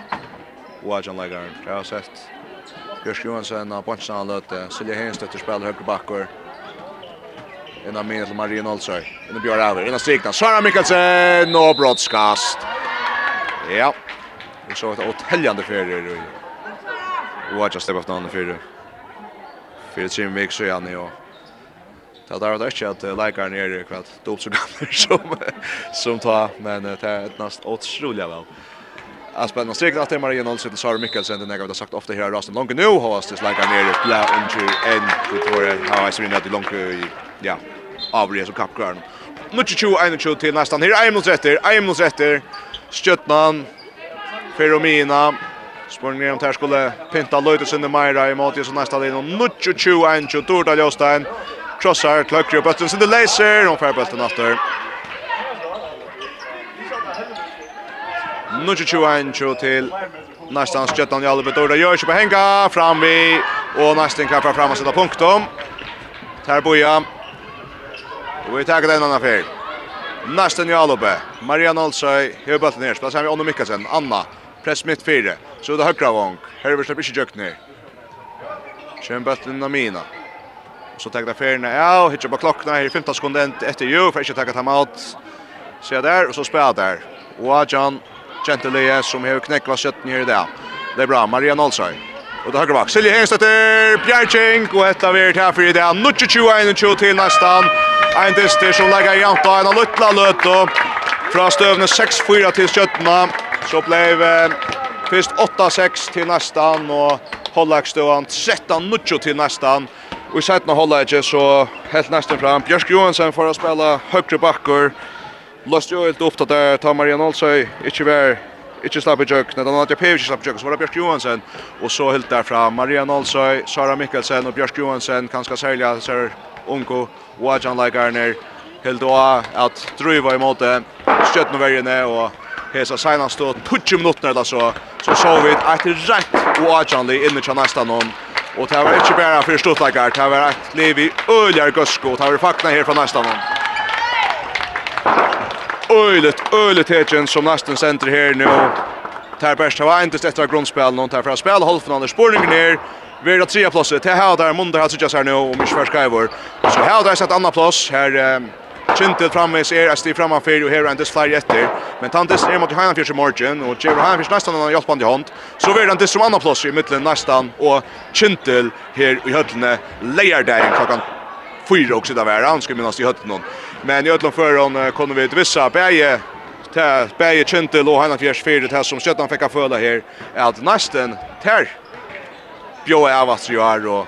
Wajan Legaren. Jeg har sett Bjørsk Johansen av Bonsan han løte. Silje Henstøtter spiller høyre bakker. Innan minne til Marie Nolsøy. Innan Bjørn Aver. Innan strikna. Sara Mikkelsen og brottskast. Ja. Vi så et åteljande fyrir. Wajan stepper på den andre fyrir. Fyrir trim vik så gjerne jo. Ja. Det där var inte att läkaren är kvart dolt så gammal som som tar men det är ett näst otroligt väl. Alltså på något sätt att Maria Nolsen till Sara Mikkelsen den jag har sagt ofta här Rasten Lonke nu har oss det läkaren är det blå injury and det var how I seen that Lonke ja avre så kapkvarn. Mycket tju en tju till nästan här är mot rätter är mot rätter Stjötnan Feromina Spurning ner om här skulle pinta Löjtesen i Majra i Matias och nästa linje. Nutchu 21, Torda Jostein. Krossar, klöcker upp bötten sin laser. Hon får bötten efter. Nu 21 till nästan sköttan i Albert Orda gör sig på hänga fram vi och nästan kan fram och sätta punktum. Här boja. Och vi tar den annan fel. Nästan i Albert. Marianne Olsøy har bötten ner. Spelar vi Onno Mikkelsen, Anna press mitt fyra. Så det högra vång. Herber släpper inte jökner. Kör bötten av mina. Så tar det färna. Ja, hittar på klockan här i 15 sekunder efter ju för att ta ta mat. Så där och så spelar där. Och John Gentile som har knäckt skötten här idag. Det är bra Maria Nolsøy. och det høyre bak. Silje Hengstøtter, Bjergjeng, och ett av er her for i det. Nå 21-21 til nesten. En dyster som legger janta en av löt och Fra støvne 6-4 til 17. Så ble først 8-6 til nästan og Hollagstøen 13-0 til nästan. Og i sættene holder ikke, så helt nesten fram. Bjørsk Johansen får spela høyre bakker. Løst jo helt opp der, ta tar Marianne Olsøy, ikke vær, ikke slapp i jøk. Nei, da Nadja Pevic slapp i jøk, så var det Bjørsk Johansen. Og så helt derfra, Marianne Olsøy, Sara Mikkelsen og Bjørsk Johansen, kanskje særlig at ser Unko og Adjan Leikarner. Helt da at Druiva i måte, skjøttene og hesa seinast og 20 minutter eller så, så så vi et rett og Adjan Leikarner inne til nesten noen. Och det var inte bara för Stuttgart, det var ett liv i öljar Gusko. Det var fakna här från nästa någon. Ölet, ölet Hedgen som nästan center här nu. Tar bäst var inte efter grundspel någon tar för att spela halvfinalen spårningen ner. Vi är tre platser. Det här där Munda har sig här nu och Mischfer Skyvor. Så här där sett andra plats här Kintel framvis er SD framanför och här är Anders flyr efter. Men Tantes är mot Johan Fischer Margin och Jerry Johan Fischer nästan en hjälpande hand. Så blir det som andra plats i mitten nästan och Kintel här i höllen lejer där klockan fyra också där var han skulle minnas i hötten någon. Men i höllen för hon kommer vi till vissa bäge till bäge Kintel och Johan Fischer för det här som Sjötan han fick föla här att nästan tär Bjå är vad så gör och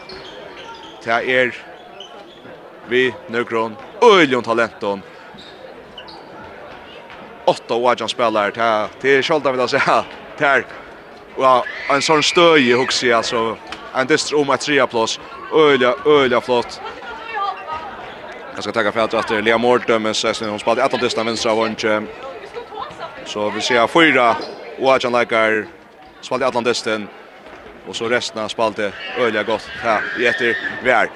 det vi Nørkron, Øljon Talenton. Åtta og Ajan spelar ta till Scholta vill jag säga. Där och en sån stöj i huxi alltså en distr om att trea plus. Ölja, ölja flott. Jag ska tacka för att det är Lea Mårdömen som hon spelade ett av distan vänstra vunche. Så vi ser fyra och Ajan Lekar spelade ett av distan. Och så resten spelade öliga gott. Ja, vi är.